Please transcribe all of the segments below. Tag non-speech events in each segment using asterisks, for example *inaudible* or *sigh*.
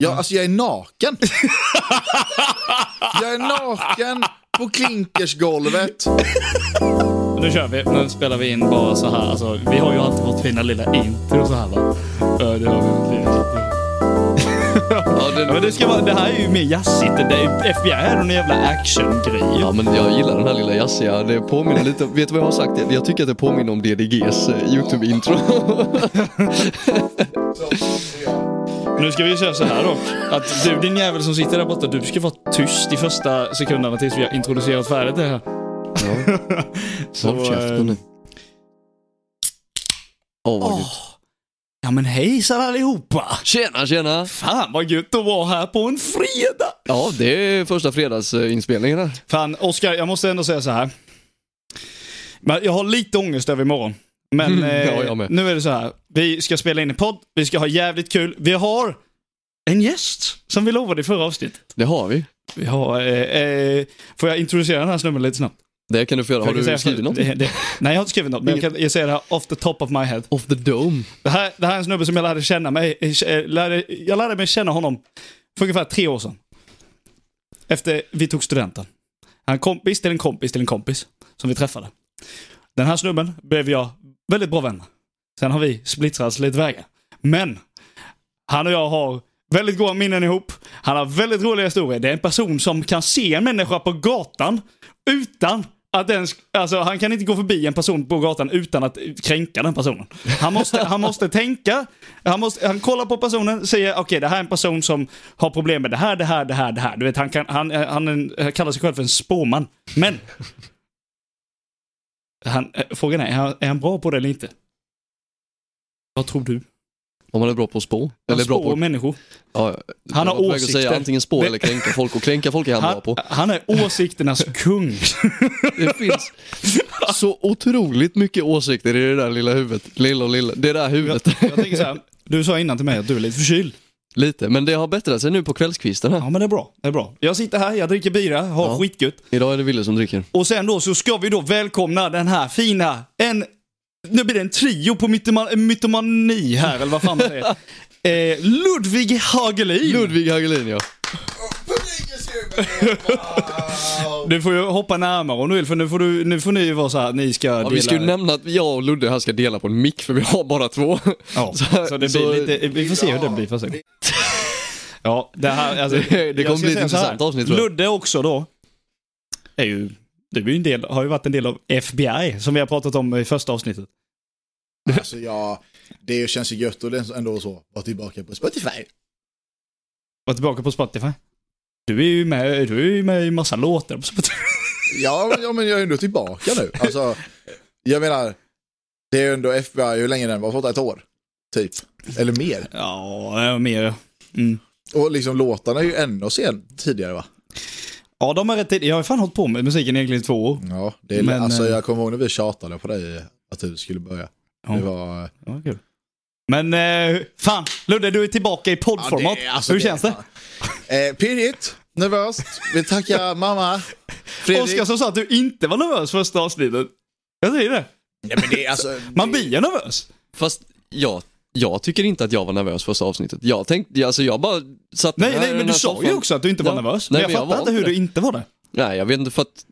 Ja, alltså jag är naken. jag är naken på klinkersgolvet. Nu kör vi. Nu spelar vi in bara så här. Alltså, vi har ju alltid vårt fina lilla intro så här va. Det har vi. Ja, det, Ja, men det, ska vara, det här är ju mer jazzigt. Det är, FBI är någon jävla actiongrej. Ja men jag gillar den här lilla jazziga, det påminner lite, vet du vad jag har sagt? Jag tycker att det påminner om DDGs eh, YouTube-intro. *laughs* *laughs* Nu ska vi köra så här då. Att du din jävel som sitter där borta, du ska vara tyst i första sekunderna tills vi har introducerat färdigt det här. Ja, *laughs* Så, håll käften nu. eh, Åh vad åh. gött. Ja men hejsan allihopa! Tjena tjena! Fan vad gött att vara här på en fredag! Ja det är första fredagsinspelningen här. Fan, Oskar, jag måste ändå säga så här. Men jag har lite ångest över imorgon. Men Mm, ja, eh, nu är det så här. Vi ska spela in en podd, vi ska ha jävligt kul. Vi har en gäst som vi lovade i förra avsnittet. Det har vi. Vi har, eh, eh, får jag introducera den här snubben lite snabbt? Det kan du få göra. Har du skrivit något? Det, det, nej, jag har inte skrivit något, men jag, kan, jag säger det här off the top of my head. Off the dome. Det här, det här är en snubbe som jag lärde känna mig, eh, lärde, jag lärde mig känna honom för ungefär tre år sedan. Efter vi tog studenten. Han är kompis till en kompis till en kompis som vi träffade. Den här snubben blev jag väldigt bra vän. Sen har vi splittrats lite vägar. Men han och jag har väldigt goda minnen ihop. Han har väldigt roliga historier. Det är en person som kan se en människa på gatan utan att ens... alltså han kan inte gå förbi en person på gatan utan att kränka den personen. Han måste, han måste tänka, han, måste, han kollar på personen, säger okej det här är en person som har problem med det här, det här, det här, det här. Du vet, han, kan, han, han, han kallar sig själv för en spåman. Men han, eh, frågan är, är han, är han bra på det eller inte? Vad tror du? Om man är bra på att spå. Han Eller bra spår på... människor. Ja, Han har jag åsikter. Säga antingen spå eller kränka folk. Och kränka folk är han bra Han, på. han är åsikternas *laughs* kung. Det finns så otroligt mycket åsikter i det där lilla huvudet. Lilla och lilla. Det där huvudet. Jag tänker så här, du sa innan till mig att du är lite förkyld. Lite. Men det har bättrat sig nu på kvällskvisten här. Ja men det är bra, det är bra. Jag sitter här, jag dricker bira, har Ja. skitgött. Idag är det Ville som dricker. Och sen då så ska vi då välkomna den här fina, en, nu blir det en trio på mytoman, mytomani här, eller vad fan man säger. *laughs* Eh, Ludvig Hagelin. Ludvig Hagelin ja. Du får ju hoppa närmare om du vill, för nu får, du, nu får ni vara så här, ni ska ja dela. vi ska ju nämna att jag och Ludde här ska dela på en mick för vi har bara två. Ja, *laughs* Så- så, det blir så- lite, vi får se hur det blir. Får se. Ja, det här, alltså, Det- det jag kommer bli ett intressant avsnitt, tror jag. Ludde också då, är ju, du är ju en del, har ju varit en del av FBI, som vi har pratat om i första avsnittet. Alltså ja, det känns ju gött och det är ändå så. Vara tillbaka på Spotify. Var tillbaka på Spotify. Du är ju med, du är ju med i massa låtar. Ja, ja, men jag är ändå tillbaka nu. Alltså, jag menar, det är ju ändå FBI, hur länge den var, fått ett år? Typ. Eller mer. Ja, mer. Mm. Och liksom låtarna är ju ännu sen tidigare va? Ja, de har rätt tid. Jag har fan hållit på med musiken egentligen i två år. Ja, det är, Men, alltså eh, jag kommer ihåg när vi tjatade på dig att du skulle börja. Ja. Det var... Ja, kul. Men eh, fan, Ludde du är tillbaka i poddformat. Ja, det- alltså, Hur det- känns det? Eh, pirrigt, nervöst, vill tacka mamma, Fredrik. Oskar som sa att du inte var nervös första avsnittet. Jag säger det. Ja, men det, är alltså, Man blir ju nervös. Fast jag, jag tycker inte att jag var nervös första avsnittet. Jag tänkte, alltså jag bara satt Nej, här nej, men du sa ju också att du inte var Ja. nervös. Nej, men jag men jag fattar inte hur inte du inte var det. Nej, jag vet inte för att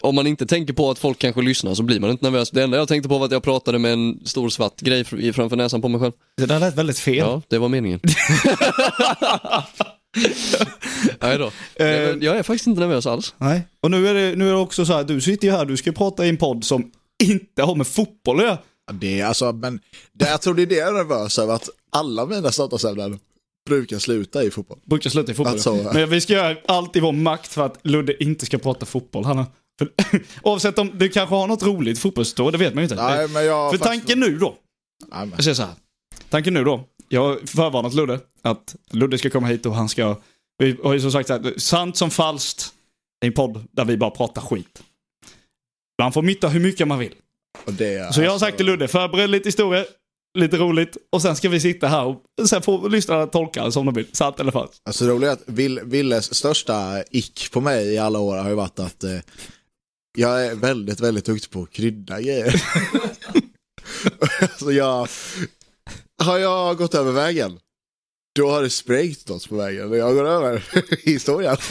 om man inte tänker på att folk kanske lyssnar så blir man inte nervös. Det enda jag tänkte på var att jag pratade med en stor svart grej fr- framför näsan på mig själv. Det där lät väldigt fel. Ja, det var meningen. *laughs* *laughs* Nej då. Men Jag är faktiskt inte nervös alls. Nej. Och nu är, det, nu är det också så här, du sitter ju här, du ska prata i en podd som inte har med fotboll att göra. det är alltså, men det, jag tror det är det jag är nervös över, att alla mina samtalsämnen brukar sluta i fotboll. Brukar sluta i fotboll. Alltså, ja. Men vi ska göra allt i vår makt för att Ludde inte ska prata fotboll. Hanna. För, *laughs* oavsett om du kanske har något roligt fotbollsstå, det vet man ju inte. Nej, men jag för faktiskt- tanken nu då, Nej, men, jag säger så här. Tanken nu då, jag har förvarnat Ludde att Ludde ska komma hit och han ska, vi har ju som sagt så här, sant som falskt, är en podd där vi bara pratar skit. Man får mytta hur mycket man vill. Så jag har alltså- sagt till Ludde, förbered lite historia, lite roligt och sen ska vi sitta här och sen får lyssnarna tolka som de vill. Sant eller falskt. Alltså det roliga är att Vill, Villes största ick på mig i alla år har ju varit att eh, jag är väldigt, väldigt duktig på att krydda grejer. *laughs* alltså jag, har jag gått över vägen? då har det sprängt något på vägen. Jag går över *laughs* historien. *laughs*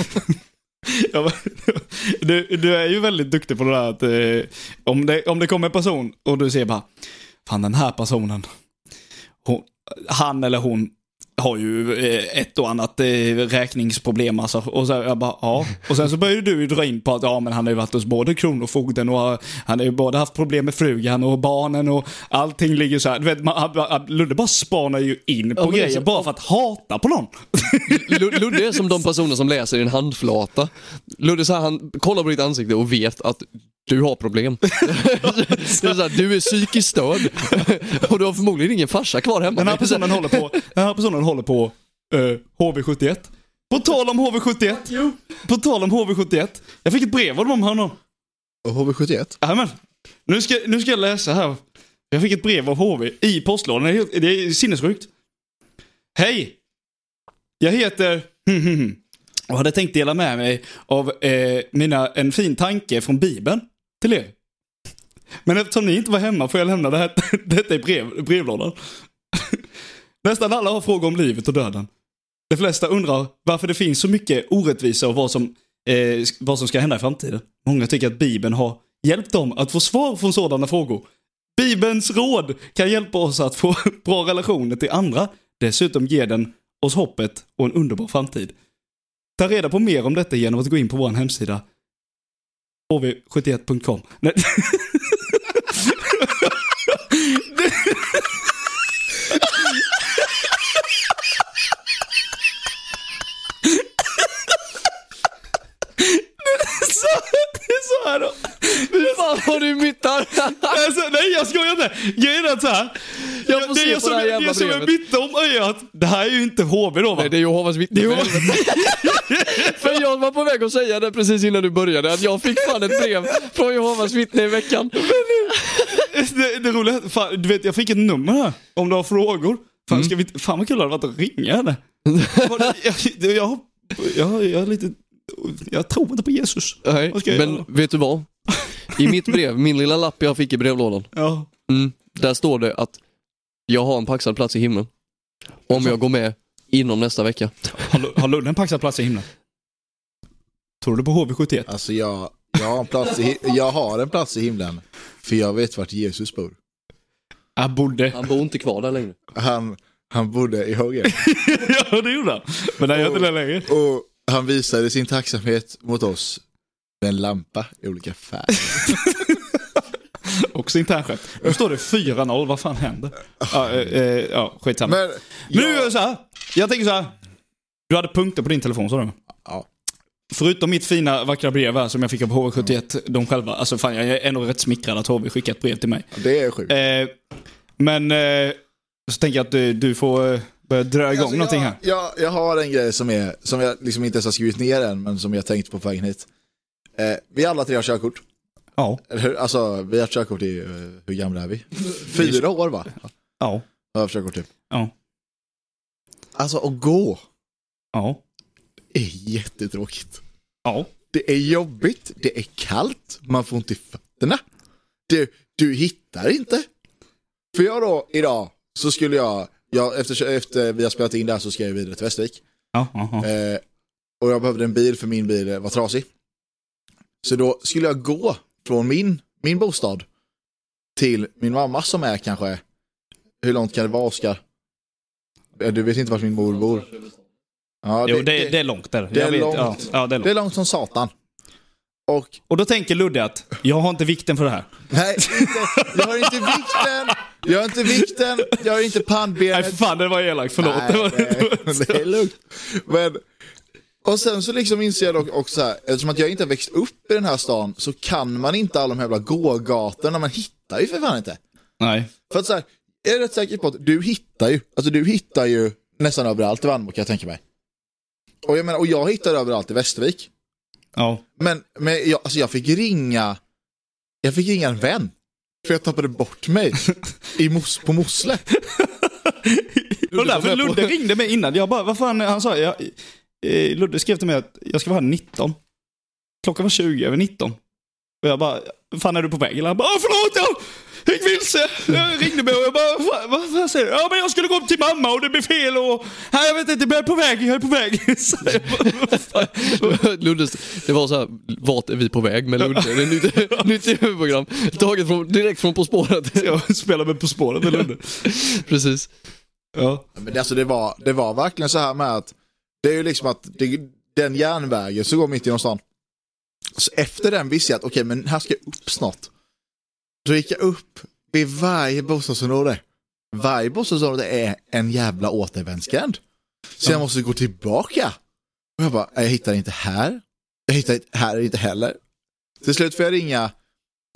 Ja, *laughs* du, du är ju väldigt duktig på det där att eh, om, det, om det kommer en person och du ser bara, fan den här personen, hon, han eller hon har ju eh, ett och annat eh, räkningsproblem alltså. Och så jag bara, ja. Och sen så börjar ju du dra in på att ja men han har ju varit hos både Kronofogden och har- han har ju både haft problem med frugan och barnen och allting ligger så här. Du vet, man, Ludde bara spanar ju in på är grejer så- bara för att hata på någon. Lu- Ludde är som de personer som läser i en handflata. Ludde så här, han kollar på ditt ansikte och vet att du har problem. *laughs* är här, du är psykiskt störd och du har förmodligen ingen farsa kvar hemma. Den här personen håller på, den här personen håller på eh, HV71. På tal om HV71. På tal om HV71. Jag fick ett brev av dem häromdagen. Och HV71? Jajamän. Nu ska, nu ska jag läsa här. Jag fick ett brev av HV i postlådan. Det är, helt- det är sinnessjukt. Hej! Jag heter... och hade tänkt dela med mig av eh, mina, en fin tanke från Bibeln till er. Men eftersom ni inte var hemma får jag lämna det här, *laughs* detta i brev, brevlådan. Nästan alla har frågor om livet och döden. De flesta undrar varför det finns så mycket orättvisa och vad som, eh, vad som ska hända i framtiden. Många tycker att Bibeln har hjälpt dem att få svar från sådana frågor. Bibelns råd kan hjälpa oss att få *laughs* bra relationer till andra. Dessutom ger den oss hoppet och en underbar framtid. Ta reda på mer om detta genom att gå in på vår hemsida hv71.com. Nej. *laughs* *laughs* så, det är så här då. Hur fan har du myttar? Alltså, nej jag skojar inte. Grejen är så här. Jag får det, se är på som, det här jävla det som är brevet. mitt om är att det här är ju inte HV då va? Nej, det är Jehovas vittne. För helvete. *laughs* För jag var på väg att säga det precis innan du började, att jag fick fan ett brev från Jehovas vittne i veckan. *laughs* det, det roliga är, fan, du vet jag fick ett nummer här. Om du har frågor. Fan, Mm. ska vi, fan vad kul det hade varit att ringa henne. *laughs* jag, jag, jag, jag, jag, är lite, jag tror inte på Jesus. Nej, men göra? vet du vad? I mitt brev, min lilla lapp jag fick i brevlådan, Ja. mm, där står det att jag har en paxad plats i himlen. Om jag går med inom nästa vecka. Har, har Ludde en paxad plats i himlen? Tror du på HV71? Alltså jag, jag, har en plats i, jag har en plats i himlen. För jag vet vart Jesus bor. Jag borde. Han bor inte kvar där längre. Han, han bodde i Hågen. *laughs* ja det gjorde han. Men han gör inte det längre. Och han visade sin tacksamhet mot oss med en lampa i olika färger. *laughs* Också internskämt. Nu står det 4-0, vad fan händer? Ja, eh, eh, ja skitsamma. Men, Men nu gör jag så här. Jag tänker så här. Du hade punkter på din telefon sa du? Ja. Förutom mitt fina vackra brev här som jag fick av HV71, de själva. Alltså fan jag är ändå rätt smickrad att HV skickar ett brev till mig. Det är sjukt. Eh, men eh, så tänker jag att du, du får eh, börja dra igång Alltså, någonting jag, här. Jag, jag har en grej som, är, som jag liksom inte ens har skrivit ner än, men som jag tänkt på på vägen hit. Eh, vi alla tre har körkort. Ja. Alltså, vi har körkort i, eh, hur gamla är vi? *laughs* Fyra år va? Ja. Jag har körkort typ. Ja. Alltså att gå Ja. är jättetråkigt. Ja. Det är jobbigt, det är kallt, man får ont i fötterna. Du, du hittar inte. För jag då, idag, så skulle jag, jag efter, efter vi har spelat in där så ska jag vidare till Västervik. Ja. ja, ja. Eh, och jag behövde en bil för min bil var trasig. Så då skulle jag gå från min, min bostad till min mamma som är kanske, hur långt kan det vara Oskar? Eh, Du vet inte vart min mor bor? Ja, Jo, det, det är långt där. det är vet. långt. Ja, ja, det är långt. det är långt som satan. Och Och då tänker Ludde att jag har inte vikten för det här. nej, inte, jag har inte vikten, jag har inte vikten, jag har inte Nej pannbenet. för fan, det var elakt. Förlåt. Nej, det *laughs* det, det är lugnt. Men, och sen så liksom inser jag dock också här, eftersom att jag inte har växt upp i den här stan så kan man inte alla de här jävla gågatorna, man hittar ju för fan inte. Nej. För att så här, jag är rätt säker på att du hittar ju, alltså du hittar ju nästan överallt i Värnamo kan jag tänka mig. Och jag menar, och jag hittar överallt i Västervik. Ja. Men, men jag, alltså jag fick ringa, jag fick ringa en vän. För jag tappade bort mig i mos, på Mosle. Och därför Ludde ringde mig innan. Jag bara, vad fan, han sa, jag, eh, Ludde skrev till mig att jag ska vara här 19. Klockan var 20 över 19. Och jag bara, fan är du på väg? Eller han bara, "Åh, förlåt jag gick vilse. Jag ringde mig och jag bara, "Vad- vad, vad säger du? Ja men jag skulle gå till mamma och det blev fel och, nej jag vet inte, jag är på väg, jag är på väg. *laughs* Luddes, det var så här, vart är vi på väg med Ludde? Det är nytt, *laughs* nytt tv-program. Taget från, direkt från På spåret. jag spelar med På spåret med Ludde. *laughs* Precis. Ja. Men det, alltså, det, var, det var verkligen så här med att det är ju liksom att det, den järnvägen som går mitt genom stan. Så efter den visste jag att okej, men här ska jag upp snart. Då gick jag upp vid varje bostadsområde. Varje bostadsområde är en jävla återvändsgränd. Så jag måste gå tillbaka. Och jag bara, jag hittar inte här. Jag hittar inte här inte heller. Till slut får jag ringa,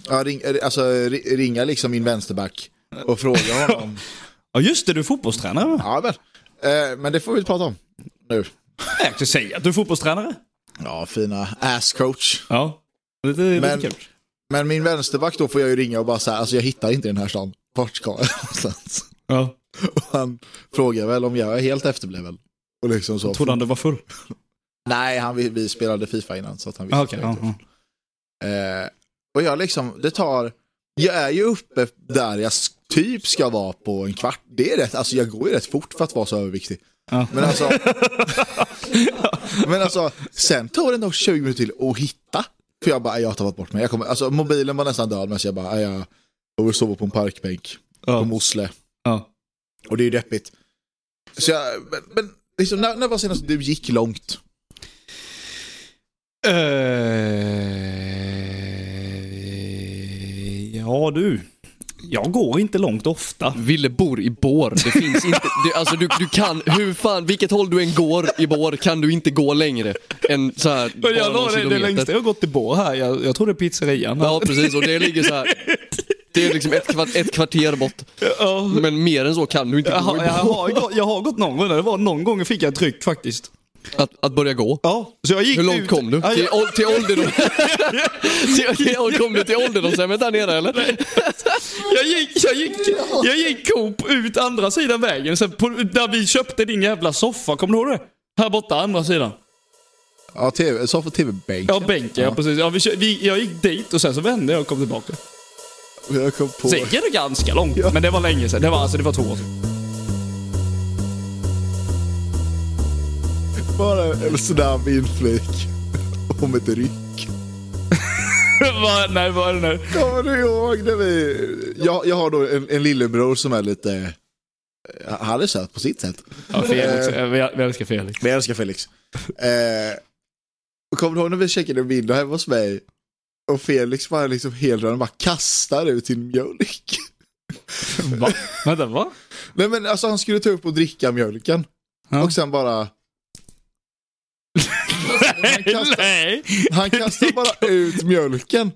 ja, ring, alltså, ri- ringa liksom min vänsterback och fråga honom. *laughs* ja just det, du är fotbollstränare? Ja, men, eh, men det får vi inte prata om nu. Jag kan säga att du är fotbollstränare. Ja, fina ass coach. Ja. Det är Men- lite kul. Men min vänsterback då får jag ju ringa och bara säga, alltså jag hittar inte den här stan. Vart ska jag *laughs* någonstans? Ja. Och han frågar väl om jag är helt efterbliven. Och liksom så. Trodde han du var full? *laughs* Nej, han, vi, vi spelade Fifa innan så att han visste Ah, ja, inte- ja. Eh, och jag liksom, det tar, jag är ju uppe där jag typ ska vara på en kvart. Det är rätt, alltså jag går ju rätt fort för att vara så överviktig. Ja. Men alltså, *laughs* men alltså, sen tar det nog 20 minuter till att hitta. För jag bara, jag har tagit bort mig. Jag kommer, alltså mobilen var nästan död men så jag bara, jag, jag vill sova på en parkbänk på Ja. Mosle. Ja. Och det är ju deppigt. Så jag, men, men liksom, när, när var senast du gick långt? Eh, ja du. Jag går inte långt ofta. Ville bor i bår. Det finns inte, det, alltså du, du kan, hur fan, vilket håll du än går i bår kan du inte gå längre än så här Men bara jag någon la det, det längsta jag har gått till Bå här. Jag, jag tror det är pizzerian. Ja precis och det ligger så här. *laughs* Det är liksom ett, kvart, ett kvarter bort. Men mer än så kan du inte Jag, gå har, i jag, bår. har gått, jag har gått någon gång. Det var någon gång fick jag tryck faktiskt. Att, att börja gå. Ja. Så jag gick Hur långt ut. kom du? Ja, Till, jag, till ålderdom... *laughs* till, kom du till ålderdomshemmet där nere eller? jag, gick, jag, gick, jag gick Coop ut andra sidan vägen. Sen på, där vi köpte din jävla soffa. Kommer du ihåg det? Här borta, andra sidan. Ja, TV, så för tv-bänk. Ja, bänken. Ja. precis. Ja, vi, vi, jag gick dit och sen så vände jag och kom tillbaka. Jag kom på... Sen gick det ganska långt, men det var länge sedan. Det var, alltså, det var två år sedan. Bara en snabb inflik om ett ryck. *laughs* Va? Nej, vad är det nu? Kommer du ihåg när vi... Jag, jag har då en, en lillebror som är lite... Han är söt på sitt sätt. Ja, Felix. Eh, Vi vi älskar Felix. Jag älskar Felix. Eh, kommer du ihåg när vi checkade en middag hemma hos mig? Och Felix bara liksom helt random bara kastar ut sin mjölk. Va? Vänta, va? Nej men alltså han skulle ta upp och dricka mjölken. Ja. Och sen bara... han, kastar, Nej! han kastar bara ut mjölken.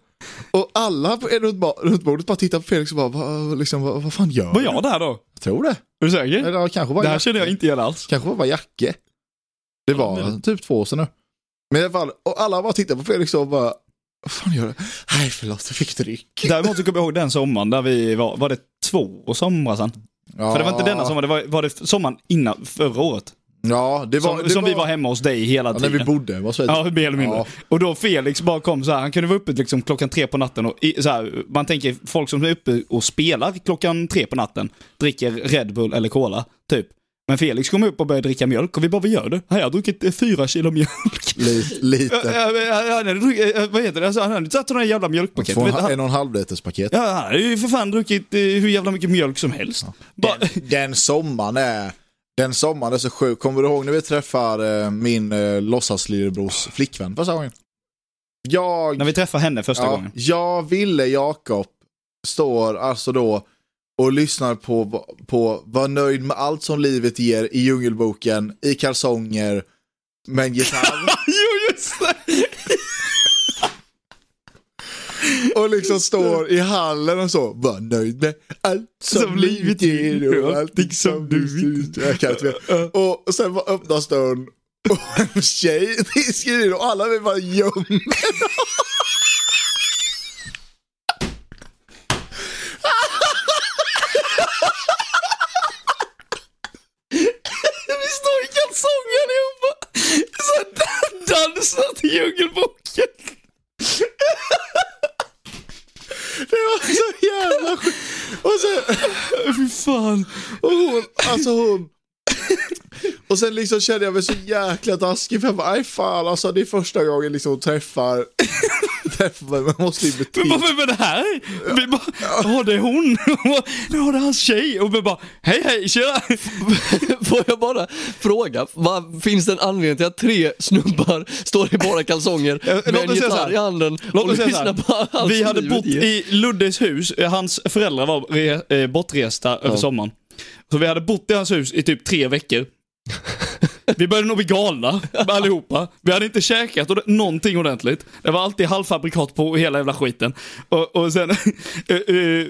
Och alla runt, bordet bara tittar på Felix och bara, vad, liksom, vad, vad fan gör Var du? jag där då? Jag tror det. Är du säker? Eller kanske bara Det här Jacke. känner jag inte igen alls. Kanske var bara Jacke. Det var men- typ två år sedan nu. Men i alla fall, och alla bara tittar på Felix och bara, vad fan gör du? Nej förlåt, jag fick ett ryck. Däremot så kommer jag ihåg den sommaren där vi var, var det två somrar sedan? Ja, För det var inte denna sommar, det var, var det sommaren innan förra året? Ja, det var, Som, det som vi var hemma hos dig hela ja, när tiden. vi bodde. Var så Ja, mer eller mindre. Ja. Och då Felix bara kom så här, han kunde vara uppe liksom klockan tre på natten och i, så här, man tänker folk som är uppe och spelar klockan tre på natten, dricker Red Bull eller Cola, typ. Men Felix kom upp och började dricka mjölk och vi bara, vad gör du? "Nej, Jag har druckit eh, fyra kilo mjölk. *laughs* Lite. Ja, ja, ja, Han hade druckit, eh, vad heter det, alltså, han hade tagit sådana jävla mjölkpaket. Få Vet du, en, han, en och en halv liters paket. ja, han hade ju för fan druckit eh, hur jävla mycket mjölk som helst. Bara, Den, den sommaren är, den sommaren är så sjuk. Kommer du ihåg när vi träffar eh, min eh, låtsaslillebrors flickvän första gången? Jag, när vi träffade henne första ja, gången. jag, Ville, Jakob står alltså då och lyssnar på, på Var nöjd med allt som livet ger i Djungelboken, i kalsonger, med en gitarr. jo, just det! Och liksom står i hallen och så, var nöjd med allt som, Som livet ger och allting som du vill. Mer. Och sen öppnas dörren och en tjej *laughs* skriver och alla vill bara gömma. Vi står i kalsonger allihopa. Så dansar till Djungelboken. Fan. Och hon, alltså hon. Och sen liksom kände jag mig så jäkla taskig för jag bara, aj fan alltså det är första gången liksom hon träffar, träffar *laughs* mig, man måste i Men butik. vad är det här? Vi bara, ja det är hon. *laughs* Ja det är hans tjej. Och vi bara, hej hej tjena. *laughs* Får jag bara fråga, vad, finns det en anledning till att tre snubbar står i bara kalsonger låt med en gitarr i handen Låt och lyssnar på allt Vi hade bott i Luddes hus. Hans föräldrar var re, eh, bortresta över sommaren. Så vi hade bott i hans hus i typ tre veckor. Vi började nog bli galna allihopa. Vi hade inte käkat någonting ordentligt. Det var alltid halvfabrikat på hela jävla skiten. Och, och sen, *laughs* eh, eh,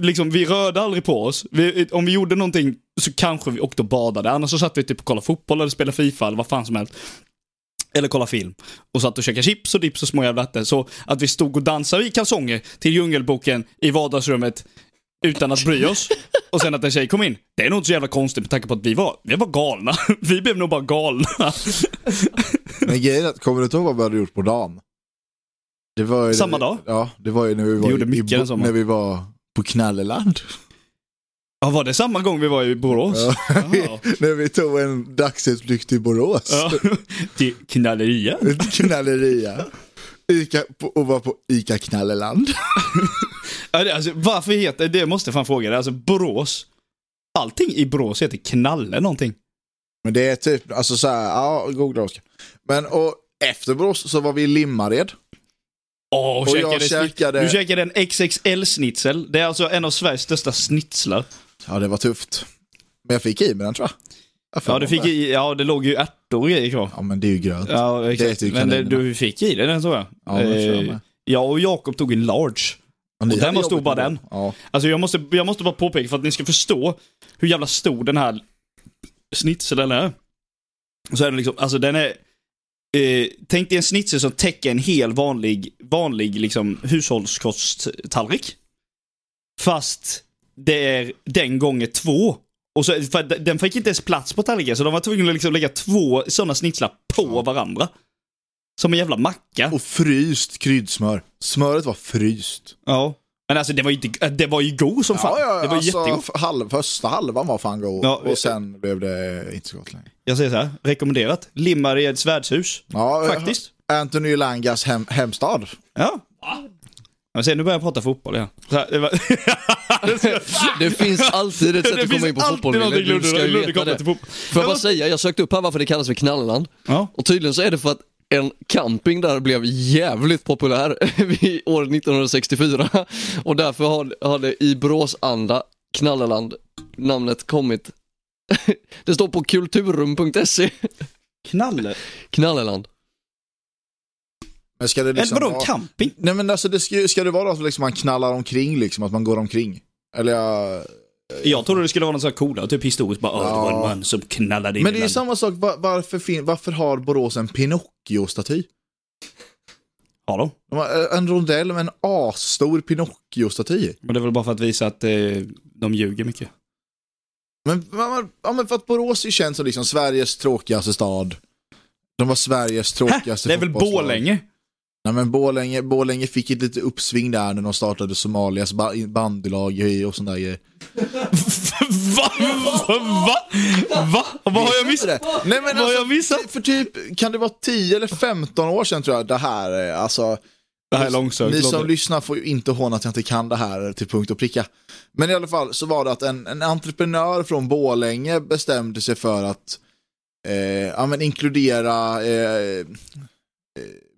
liksom vi rörde aldrig på oss. Vi, om vi gjorde någonting så kanske vi åkte och badade. Annars så satt vi typ och kollade fotboll eller spelade FIFA eller vad fan som helst. Eller kolla film. Och satt och käkade chips och dips och små jävla ärtor. Så att vi stod och dansade i kalsonger till Djungelboken i vardagsrummet utan att bry oss. Och sen att en tjej kom in. Det är nog inte så jävla konstigt med tanke på att vi var, vi var galna. *laughs* Vi blev nog bara galna. *laughs* Men grejen är att, kommer du inte ihåg vad vi hade gjort på dagen? Det var ju Samma dag? Ja, det var ju när vi var, gjorde i, mycket i, den sommaren. när vi var på Knalleland. Ja, var det samma gång vi var i Borås? Ja. *laughs* När vi tog en dagsutflykt till Borås. Ja. Till knalleria. Ett knalleria. Ica, på, och var på Ica Knalleland. Det- Alltså, varför heter, det måste jag fan fråga dig. Alltså Borås. Allting i Borås heter Knalle någonting. Men det är typ, alltså så här, ja, googla Oskar. Men och efter Borås så var vi i Limmared. Åh, Och jag käkade, Du käkade en XXL-snitsel. Det är alltså en av Sveriges största snitslar. Ja, det var tufft. Men jag fick i mig den tror jag. Ja, du fick det. i, ja, det låg ju ärtor och grejer kvar. Ja, men det är ju gröt. Ja, Det exakt. äter ju Men det, du fick i dig den tror jag. Ja, det jag Eh, jag och Jakob tog en large. Och den hade var stor bara den. Ja. Alltså jag måste, jag måste bara påpeka för att ni ska förstå hur jävla stor den här snitseln är. Så är den liksom, alltså den är... Eh, tänk dig en snitsel som täcker en hel vanlig, vanlig liksom hushållskosttallrik. Fast det är den gånger två. Och så, den fick inte ens plats på tallriken så de var tvungna att liksom lägga två sådana snitslar på varandra. Som en jävla macka. Och fryst kryddsmör. Smöret var fryst. Ja. Men alltså det var ju, inte, det var ju god som fan. Ja, ja, det var alltså, halv, första halvan var fan god. Ja, och sen blev det inte så gott längre. Jag säger så här, rekommenderat. Limmareds värdshus. Ja, eh, Faktiskt. Anthony Langas hem, hemstad. Ja. Jag ser, nu börjar jag prata fotboll igen. Här, det, var... *laughs* Det finns alltid ett sätt *laughs* det att komma in på fotboll. Du ska ju veta det. Får jag bara säga, jag sökte upp här varför det kallas för Knalleland. Ja. Och tydligen så är det för att en camping där blev jävligt populär *laughs* vid år 1964 och därför har, har det i Boråsanda, Knalleland, namnet kommit. *laughs* Det står på kulturum.se, Knalle. Knalleland. Men ska det Liksom liksom vadå, vara... camping? Nej men alltså det ska, ska det vara att liksom man knallar omkring liksom, att man går omkring? Eller jag... Jag trodde det skulle vara något så här typ historiskt bara, "Åh, det var en Ja. man som knallade in Men det är ju landet." samma sak, var, varför, fin, varför har Borås en Pinocchio-staty? Ja då. De har En rondell med en asstor Pinocchio-staty. Men det är väl bara för att visa att eh, de ljuger mycket. Men, men, ja, men för att Borås ju känt som liksom Sveriges tråkigaste stad. De var Sveriges tråkigaste Det är väl. Borlänge? Nej men Borlänge, Borlänge fick ett litet uppsving där när de startade Somalias ba- bandylag och sånt där grejer. Va? Va? Va? Vad har jag missat? Nej men Vad har jag missat? för typ, kan det vara 10 eller 15 år sedan tror jag det här, är, alltså. Det här är långsökt. Ni som det. lyssnar får ju inte håna att jag inte kan det här till punkt och pricka. Men i alla fall så var det att en, en entreprenör från Borlänge bestämde sig för att eh, ja, men inkludera eh, eh,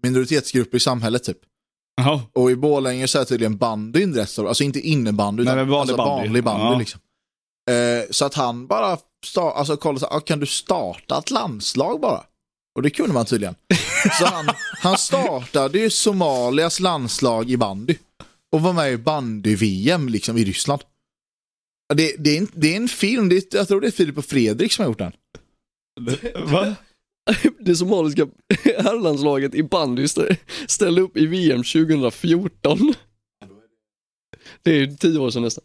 minoritetsgrupper i samhället typ. Jaha. Och i Borlänge så är tydligen bandyn rätt stor, alltså inte innebandy Nej, utan men vanlig alltså bandy. vanlig bandy Ja. liksom. Eh, så att han bara, sta- alltså kollade så ah, kan du starta ett landslag bara? Och det kunde man tydligen. *laughs* Så han, han startade ju Somalias landslag i bandy. Och var med i bandy-VM liksom i Ryssland. Det, det, är en, det är en film, det är, jag tror det är Filip och Fredrik som har gjort den. Va? *laughs* Det somaliska *laughs* herrlandslaget i bandy stä- ställde upp i VM 2014. Det är tio år sedan nästan.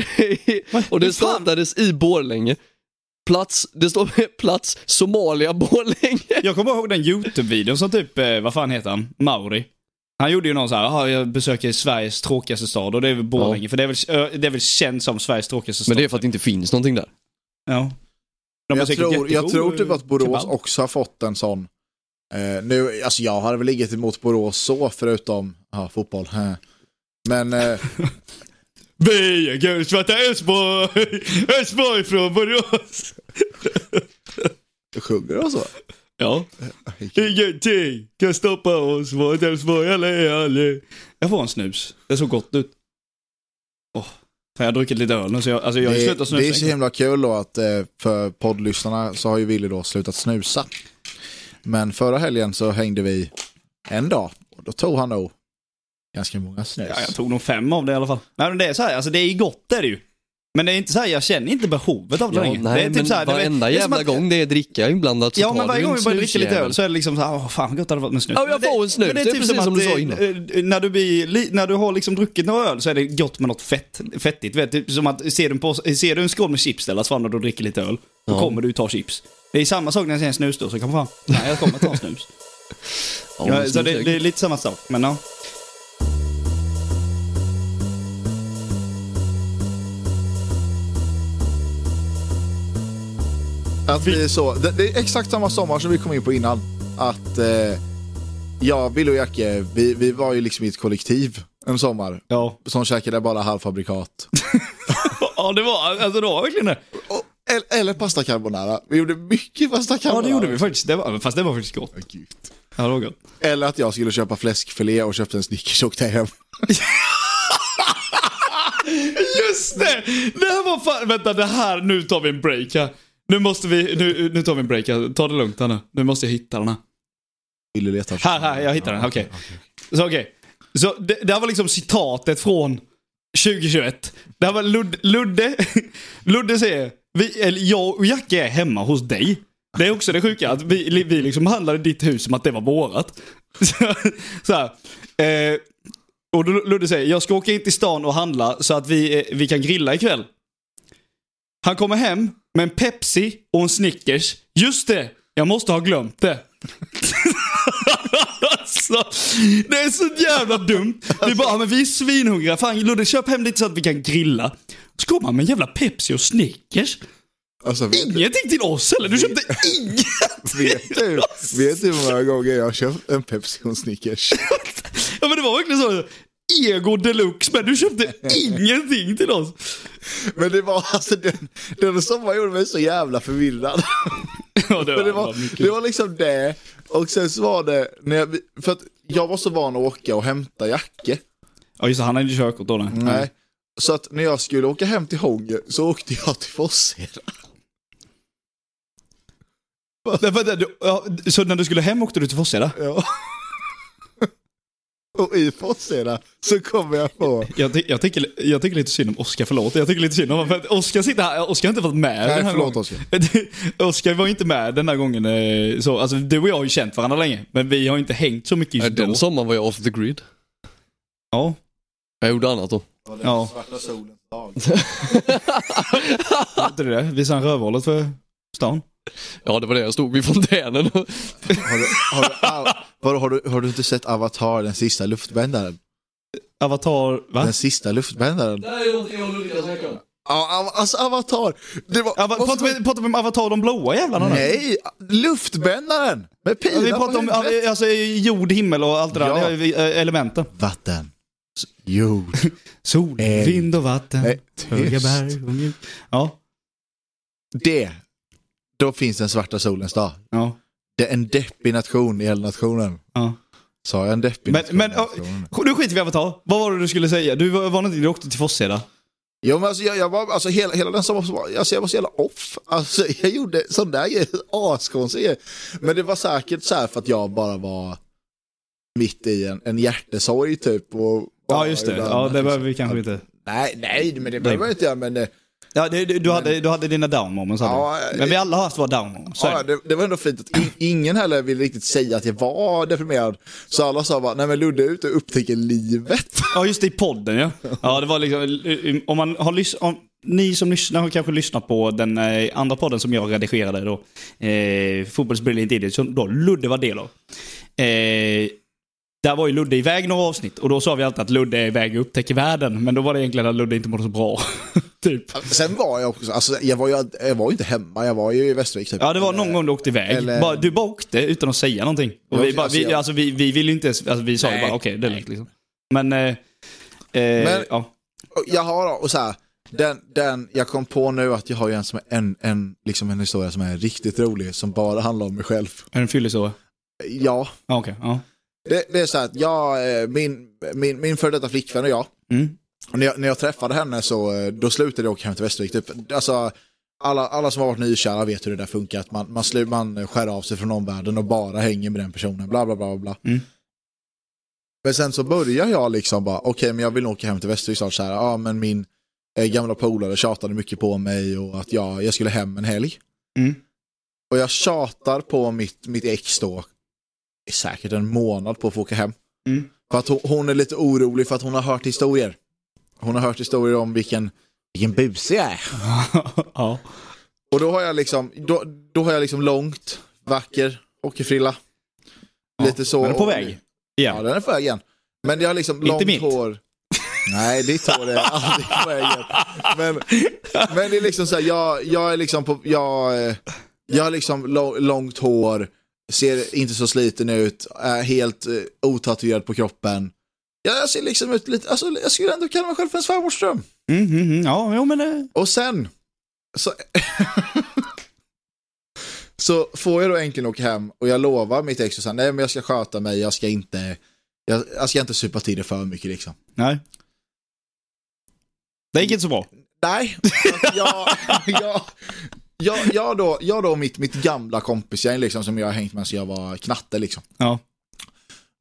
*laughs* Och det startades i Borlänge. Plats, det står plats Somalia Borlänge. Jag kommer ihåg den YouTube-videon som typ, eh, vad fan heter han? Mauri. Han gjorde ju någon så här, "Ah, jag besöker Sveriges tråkigaste stad och det är väl Borlänge. För det är väl, det är väl känt som Sveriges tråkigaste stad. Men det är för att det inte finns någonting där. Ja. Har Jag tror, jag tror typ att Borås kebab. också har fått en sån. Eh, nu, alltså jag hade väl ligget emot Borås så förutom ja, fotboll. Men eh, *laughs* Vi är Gulsvarta Älvsborg! Älvsborg *laughs* från Borås! *laughs* sjunger de så? Ja. Ingenting kan stoppa oss från Älvsborg allé, allé. Jag får en snus. Det såg gott ut. Åh. Jag har druckit lite öl nu så jag, alltså jag har ju Det, slutat det är så snusa. himla kul då att eh, för poddlyssnarna så har ju Willy då slutat snusa. Men förra helgen så hängde vi en dag och då tog han nog ganska många snus. Ja, jag tog nog fem av det i alla fall. Nej, men det är så här, alltså det är gott det är det ju. Men det är inte så här, jag känner inte behovet av det längre. nej, det är typ så här, det är- varenda det som jävla att- gång det är dricka inblandat så Ja, men varje gång vi börjar dricka lite öl så är det liksom så här, åh fan vad gott det hade varit med snus. Ja, jag får en snus. men Det är precis som du sa innan. eh, När du, blir, li- när du har liksom druckit några öl så är det gott med något fett, fettigt. Vet, typ som att ser du, påse, ser du en skål med chips ställas fram när du dricker lite öl, då Ja. kommer du ta chips. Det är samma sak när jag ser en snusdosa, kan fram. Nej, jag kommer ta en snus. Ja, *laughs* ja, men så det, snus är det är lite samma sak, men ja. Att vi är så, det, det är exakt samma sommar som vi kom in på innan. Att eh, jag, Bill och Jacke, vi, vi var ju liksom i ett kollektiv en sommar. Ja. Som käkade bara halvfabrikat. *laughs* ja, det var, alltså det var verkligen det. Och, eller, eller pasta carbonara. Vi gjorde mycket pasta Ja, carbonara. det gjorde vi faktiskt. Det var, fast det var faktiskt gott. Gud. Ja, det var gott. Eller att jag skulle köpa fläskfilé och köpte en Snickers och åkte hem. *laughs* Just det! Det här var fan, vänta det här, nu tar vi en break här. Nu måste vi, nu, nu tar vi en break. Ta det lugnt här nu. Nu måste jag hitta den här. Ville leta. Här, här, jag hittade den. Okej. Så okej. Så det, det här var liksom citatet från 2021. Det här var Ludde, Ludde, *laughs* Ludde säger, vi, eller jag och Jacke är hemma hos dig. Det är också det sjuka, att vi, vi liksom behandlade ditt hus som att det var vårat. *laughs* Så, så här. Eh, och Ludde säger, jag ska åka in till stan och handla så att vi, eh, vi kan grilla ikväll. Han kommer hem med en Pepsi och en Snickers. Just det, jag måste ha glömt det. *laughs* alltså, det är så jävla dumt. Vi bara, "Ja, men vi är svinhungriga. Fan Ludde, köp hem lite så att vi kan grilla. Så kommer han med en jävla Pepsi och Snickers. Alltså, vet, Ingenting till oss heller. Du köpte inget. *laughs* vet, du, vet du hur många gånger jag har köpt en Pepsi och en Snickers? *laughs* Ja men det var verkligen så. Ego deluxe, men du köpte *laughs* ingenting till oss. Men det var alltså den, den sommaren gjorde mig så jävla förvirrad. Ja, det *laughs* Men det, var, det var liksom det, och sen så var det, när jag, för att jag var så van att åka och hämta Jacke. Ja just det, han hade ju körkort då. Nej. Nej. Så att när jag skulle åka hem till Hånge så åkte jag till Forsheda. Så när du skulle hem åkte du till Forsheda? Ja. Och i Forsheda så kommer jag på, Jag, ty- jag, tycker, jag tycker lite synd om Oskar, förlåt. Jag tycker lite synd om honom. Oskar sitter här, Oskar har inte varit med nej den här förlåt gången. Oskar. *laughs* Oskar var inte med den här gången. eh, Så, alltså, du och jag har ju känt varandra länge, men vi har inte hängt så mycket Nej, just då. Den sommaren var jag off the grid. Ja. Jag gjorde annat då. Ja. Svarta solens dag. *laughs* Var inte det det? Visa en rövhålet för stan. Ja, det var det jag stod vid fontänen. Har du, har, du, vadå, har, du, har du inte sett Avatar, den sista luftbändaren? Avatar, va? Den sista luftbändaren? Det här är någonting jag och har om. Ja, alltså Avatar! Det var... Ava, pratar, vi, pratar vi om Avatar, de blåa jävlarna nu? Nej, luftbändaren! Med Ja, pilar Vi pratar om alltså, jord, himmel och allt det där. Ja. Eh, elementen. Vatten. Jord. *laughs* Sol, Eld. vind och vatten. Nej, Höga berg och mjuk. Ja. Det. Då finns den svarta solens dag. Ja. Det är en deppig nation i hela nationen. ja. Sa jag en deppig Men, nation? men nationen? nu skiter vi i Avatar. Vad var det du skulle säga? Du var, inte du åkte till Forsheda? Jo men alltså jag, jag var, alltså hela, hela den sommaren, var- alltså jag var så jävla off. Alltså jag gjorde sån där grejer, askonstiga grejer. Men det var säkert så här för att jag bara var mitt i en, en hjärtesorg typ. Och Ja, just det. Ja, det behöver vi kanske inte. Nej, nej, men det behöver jag inte göra. Men det, Ja, du, du, hade, du hade dina down moments. Ja. Men vi alla har haft våra down moments. ja, det. det, var ändå fint att in, ingen heller ville riktigt säga att jag var deprimerad. Så alla sa bara, nej men Ludde är ute och upptäcker livet. Ja, just det, i podden ja. Ja, det var liksom, om man har lyssnat, ni som lyssnar har kanske lyssnat på den eh, andra podden som jag redigerade då. Eh, Fotbolls Brilliant Idiot, som då Ludde var del av. Eh, där var ju Ludde iväg några avsnitt och då sa vi alltid att Ludde är iväg och upptäcker världen. Men då var det egentligen att Ludde inte mådde så bra. *laughs* typ. Sen var jag också, alltså jag var ju jag var ju inte hemma, jag var ju i Västervik typ. Ja, det var någon gång du åkte iväg. eller- Bara, du bara åkte utan att säga någonting. Och vi, bara, alltså, vi, jag- alltså, vi, vi ville ju inte alltså, vi sa ju bara okej, det är lugnt liksom. Men, eh, eh, Men- ja. Jag har, och så här, den, den, jag kom på nu att jag har ju en, som är en, en, liksom en historia som är riktigt rolig, som bara handlar om mig själv. Är det en fyllehistoria? Ja, Ja, okej. ja. Det, det är så här att jag, eh, min, min, min före detta flickvän och jag, Mm. och när jag, när jag träffade henne så, eh, då slutade jag åka hem till Västervik. Typ. Alltså, alla, alla som har varit nykära vet hur det där funkar, att man, man, slu, man skär av sig från omvärlden och bara hänger med den personen, bla bla bla. bla. Mm. Men sen så börjar jag liksom bara, okej men jag vill nog åka hem till Västervik snart, så här, ja men min eh, gamla polare tjatade mycket på mig och att jag, jag skulle hem en helg. Mm. Och jag tjatar på mitt, mitt ex då, säkert en månad på att få åka hem. Mm. För att hon, hon är lite orolig för att hon har hört historier. Hon har hört historier om vilken, vilken busig jag är. *laughs* ja. Och då har jag liksom, då, då har jag liksom långt, vacker, hockeyfrilla. Ja, Lite så. Den är på väg. Ja, Igen. den är på väg igen. Men jag har liksom Inte långt mitt. hår. Nej, ditt hår är aldrig på väg igen. Men, men det är liksom så här, jag, jag är liksom på, jag, eh, jag har liksom lång, långt hår, ser inte så sliten ut, är helt eh, otatuerad på kroppen. Jag, jag ser liksom ut lite, alltså jag skulle ändå kalla mig själv för en svärmorsdröm. Mm, mm, mm. Ja, jo men det... Och sen så, *laughs* så får jag då äntligen åka hem och jag lovar mitt ex säga nej men jag ska sköta mig, jag ska inte, jag, jag ska inte supa till det för mycket liksom. Nej. Det gick inte så bra. Nej, *laughs* jag, jag, jag, jag då, jag då mitt, mitt gamla kompisgäng liksom som jag har hängt med sedan jag var knatte liksom. Ja.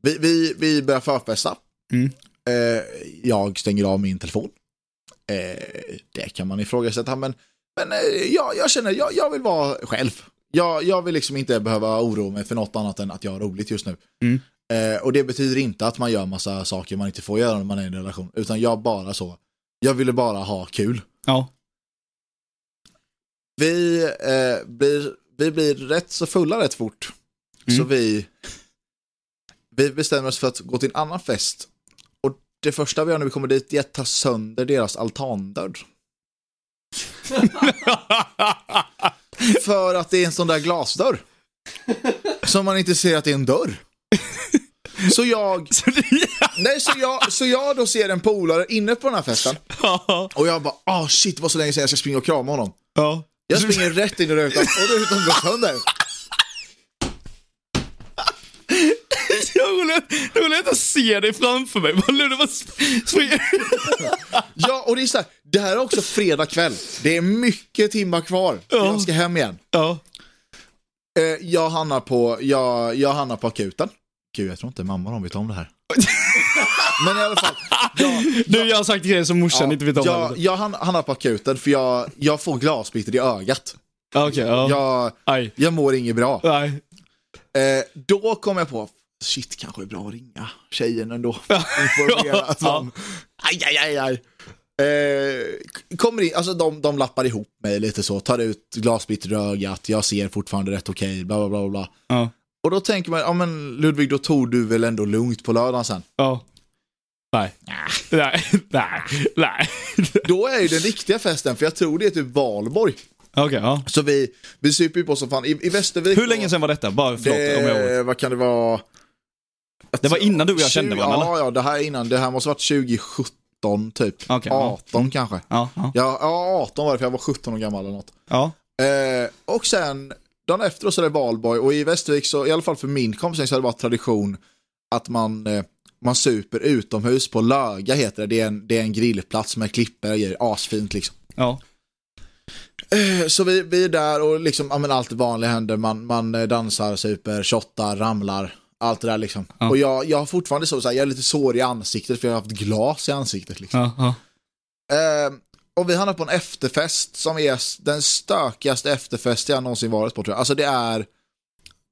Vi, vi, vi börjar förfesta. Mm. Eh, jag stänger av min telefon. Eh, det kan man ifrågasätta, men, men eh, jag, jag känner, jag, jag vill vara själv. Jag, jag vill liksom inte behöva oroa mig för något annat än att jag har roligt just nu. Mm. Eh, och det betyder inte att man gör massa saker man inte får göra när man är i en relation, utan jag bara så. Jag ville bara ha kul. Ja. Vi, eh, blir, vi blir rätt så fulla rätt fort. Mm. Så vi, vi bestämmer oss för att gå till en annan fest. Och det första vi gör när vi kommer dit är att ta sönder deras altandörr. *laughs* För att det är en sån där glasdörr. Som man inte ser att det är en dörr. Så jag, *laughs* nej, så jag, så jag då ser en polare inne på den här festen. Och jag bara, ah shit vad så länge sedan jag ska springa och krama honom. ja. Jag springer rätt in i rutan och rutan går sönder. Jag går lätt, att se dig framför mig. Bara sp- springer. Ja, och det är så här, det här är också fredag kväll. Det är mycket timmar kvar. Ja. Jag ska hem igen. Ja. Eh, jag, hamnar på, jag, jag hamnar på akuten. Gud, jag tror inte mamma de vet om det här. *laughs* Men i alla fall. Jag, *laughs* Du, jag har sagt grejer som morsan inte vet om. jag, jag hamnar på akuten för jag, jag får glasbitar i ögat. Ja, Okej, ja. Jag, Aj. jag mår inget bra. Eh, då kom jag på, shit kanske är bra att ringa tjejen ändå. *laughs* Informera Ja. aj, aj, aj, aj. Eh, kommer in, alltså de, de lappar ihop mig lite så, tar ut glasbitar i ögat, jag ser fortfarande rätt okej, bla bla bla bla. Ja. Och då tänker man, ja men Ludvig, då tog du väl ändå lugnt på lördagen sen. Ja. Nej. Nej. Nej. Nej. Då är ju den riktiga festen, för jag tror det är typ valborg. Okej, ja. Så vi, vi super ju på som fan. I, i Västervik. Hur länge sedan var detta? Bara förlåt det, om jag Vad kan det vara? Det var innan du och jag kände varandra, Ja, ja, det här är innan. Det här måste varit 2017 typ. Ja. 18 kanske. Ja, ja. Ja, ja, 18 var det för jag var 17 år gammal eller något. Ja. Eh, och sen, dagen efter så är det valborg och i Västervik så, i alla fall för min kompis så har det varit tradition att man, eh, man super utomhus på Löga heter det. Det är en, det är en grillplats med klippor och grejer, asfint liksom. Ja. Eh, Så vi, vi är där och liksom, ja men allt det vanliga händer, man, man eh, dansar, super, shottar, ramlar, allt det där liksom. Ja. Och jag, jag har fortfarande så, så här, jag är lite sår i ansiktet för jag har haft glas i ansiktet liksom. Ja. Eh, och vi hamnar på en efterfest som är den stökigaste efterfest jag någonsin varit på tror jag. Alltså det är,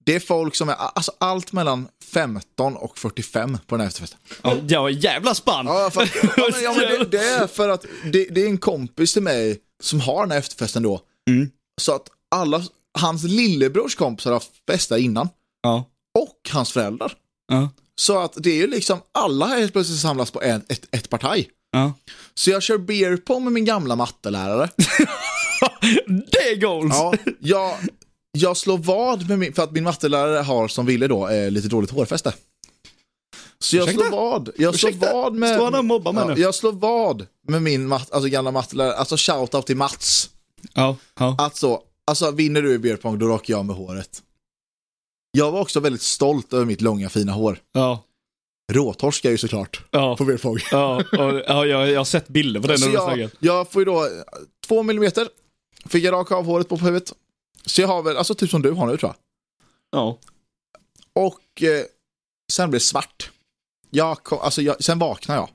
det är folk som är, alltså allt mellan 15 och 45 på den här efterfesten. Ja, ja, jävla spann. Ja, för, ja, men, ja, men det, det är för att det, det är en kompis till mig som har den här efterfesten då. Mm. Så att alla, hans lillebrors kompisar har haft fest där innan. Ja. Och hans föräldrar. Ja. Så att det är ju liksom, alla har helt plötsligt samlats på en, ett, ett partaj. Ja. Så jag kör beer pong med min gamla mattelärare. *laughs* Det är goals! Ja, jag, jag slår vad med min, för att min mattelärare har som ville då eh, lite dåligt hårfäste. Så jag Ursäkta? slår vad. Jag slår Ursäkta? vad med... Står han och mobbar mig ja, nu? Jag slår vad med min mat, alltså gamla mattelärare, alltså shoutout till Mats. Ja, ja. Alltså, alltså vinner du i beer pong då rakar jag med håret. Jag var också väldigt stolt över mitt långa fina hår. ja. Råtorskar ju såklart ja. på beer. Ja, och, ja jag, jag har sett bilder på den Så jag, jag får ju då eh, två millimeter, fick jag raka av håret på huvudet. Så jag har väl, alltså typ som du har nu tror jag. Ja. Och eh, sen blev det svart. Jag kom, alltså jag, sen vaknar jag.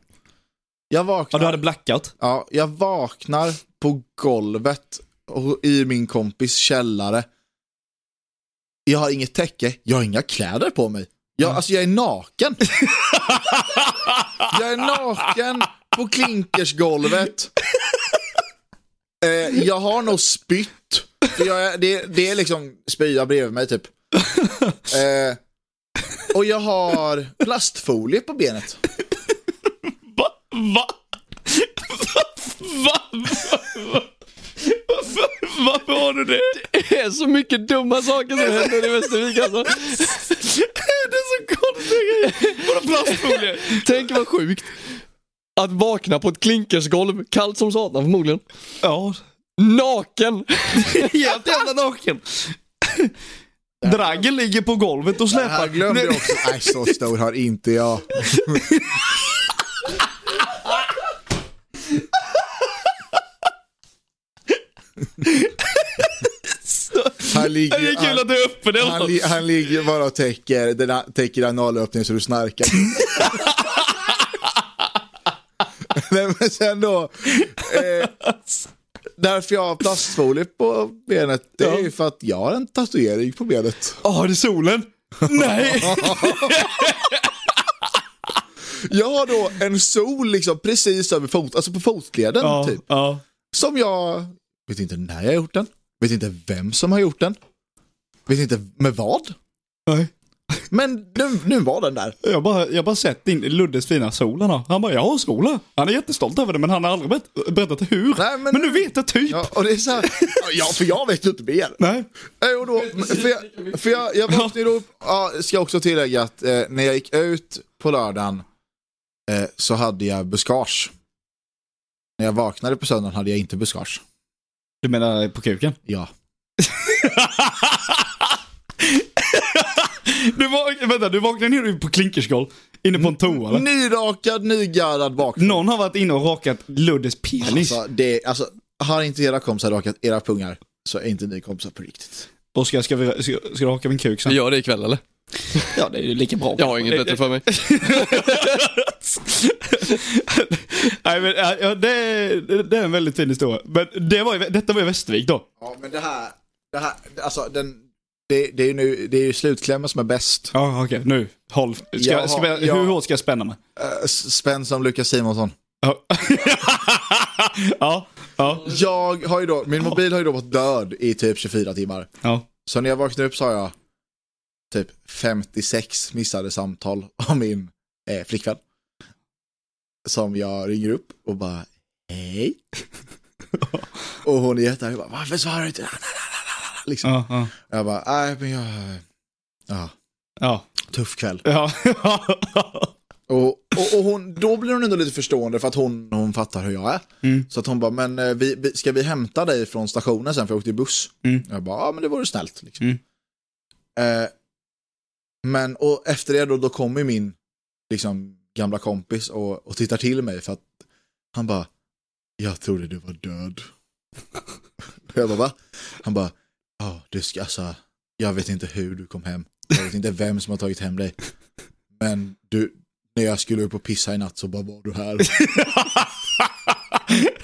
Jag ja, vaknar, du hade blackout? ja, jag vaknar på golvet och, i min kompis källare. Jag har inget täcke, jag har inga kläder på mig. Jag, alltså jag är naken. jag är naken på klinkersgolvet. *laughs* Eh, jag har nog spytt. För jag det, det är liksom spya bredvid mig typ. *laughs* Eh, och jag har plastfolie på benet. Va? Va? Va? Va? Varför, varför har du det? Det är så mycket dumma saker som händer i Västervik alltså. Det är så konstiga grejer. Vadå plastfolie? Tänk vad sjukt. Att vakna på ett klinkersgolv, kallt som satan förmodligen. Ja, Naken! *laughs* helt jävla naken. *laughs* Draggen ligger på golvet och Det här släpar. glömde jag också. Nej, så stor har inte jag. *laughs* Han ligger, Det är kul han, att du är öppen i alla han, fall. li- han ligger bara och täcker, den, täcker analöppningen så du snarkar. Nej men sen då, eh, därför jag har plastfolie på benet, det är ju för att jag har en tatuering på benet. Ja, det är solen. Nej! *laughs* Jag har då en sol liksom precis över fot, alltså på fotleden Ja, typ. ja. Som jag vet inte när jag har gjort den, vet inte vem som har gjort den, vet inte med vad. Nej. Men nu, nu var den där. Jag har bara, jag bara sett din Luddes fina sol han bara, jag har sola. Han är jättestolt över det men han har aldrig berätt, berättat hur. Nej, men- men nu vet jag typ. Ja, och det är så här, *laughs* ja för jag vet ju inte mer. Nej. Eh, Och då, för jag, för jag, jag vaknade då, ja, ska också tillägga att eh, när jag gick ut på lördagen eh, så hade jag buskage. När jag vaknade på söndagen hade jag inte buskage. Du menar på kuken? Ja. *laughs* Du, vak- vänta, du vaknade ner på klinkersgolv. Inne på en toa eller? Nyrakad, nygarrad bakfrån. Någon har varit inne och rakat Luddes penis. Alltså, det, alltså, har inte era kompisar rakat era pungar så är inte ni kompisar på riktigt. Oskar, ska, vi, ska, ska du raka min kuk Vi sen? gör det ikväll eller? Ja, det är ju lika bra. Jag har inget bättre för mig. *laughs* Nej, men, ja, det, det är en väldigt fin historia. Men det var, ju- detta var i Västervik då. Ja, men det här, det här, alltså den, det, det är ju nu, det är ju slutklämmen som är bäst. Ja, okej. Nu. Håll. Ska, Jaha, ska, jag- ja. Hur hårt ska jag spänna mig? Uh, spänn som Lukas Simonsson. Ja. *laughs* ja. Ja. Jag har ju då, min mobil har ju då varit död i typ 24 timmar. Ja. Så när jag vaknade upp har jag typ 56 missade samtal av min eh, flickvän. Som jag ringer upp och bara hej. *laughs* och hon är jättearg och bara varför svarar du inte? Liksom. Ja. Ja. Jag bara nej men jag, ja, Ja. tuff kväll. Ja. *laughs* Och, och, och hon, då blir hon ändå lite förstående för att hon, hon fattar hur jag är. Mm. Så att hon bara, men eh, vi, vi, ska vi hämta dig från stationen sen för jag åkte i buss? Mm. Jag bara, ja men det vore snällt. Liksom. Mm. Eh, men och efter det då, då kommer min liksom, gamla kompis och, och tittar till mig för att han bara, jag trodde du var död. *laughs* jag bara, va? Han bara, ja du ska alltså, jag vet inte hur du kom hem. Jag vet inte vem som har tagit hem dig. Men du, när jag skulle upp och pissa i natt så bara var du här. *laughs*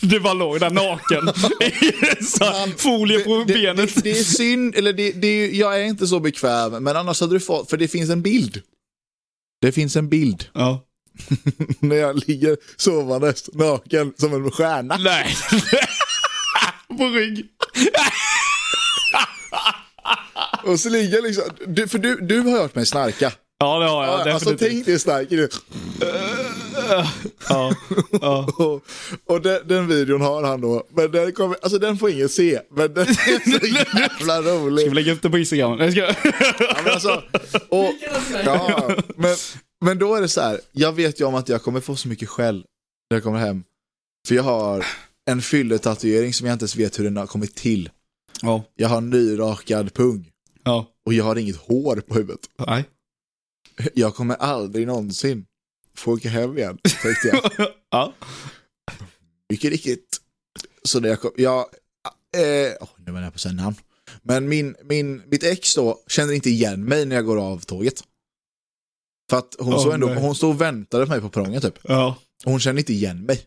Du bara låg där naken. *laughs* Här folie på det, benet. Det, det är synd, eller det, det är, jag är inte så bekväm, men annars hade du fått, för det finns en bild. Det finns en bild Ja. *laughs* när jag ligger sovandes naken som en stjärna. Nej. på rygg. Och så ligger jag liksom, du, för du, du har hört mig snarka. Ja, det har jag. Ja, alltså definitivt. tänk dig stark nu. ja. Ja. *laughs* Och, och den, den videon har han då, men den, kommer, alltså den får ingen se. Men den är så *laughs* jävla rolig. Ska vi lägga upp det på Instagram? Nej, ska... Ja, men, alltså, och, ja, men, men då är det så här, jag vet ju om att jag kommer få så mycket skäll när jag kommer hem. För jag har en fylletatuering som jag inte ens vet hur den har kommit till. Ja. Jag har nyrakad pung Ja. och jag har inget hår på huvudet. Nej. Jag kommer aldrig någonsin få åka hem igen, tänkte jag. *laughs* Ja. Mycket riktigt. Så när jag kom, jag, eh, oh, nu var jag på att säga namn. Men min, min, mitt ex då känner inte igen mig när jag går av tåget. För att hon, stod ändå, nej. hon stod och väntade på mig på perrongen typ. Ja. Och hon kände inte igen mig.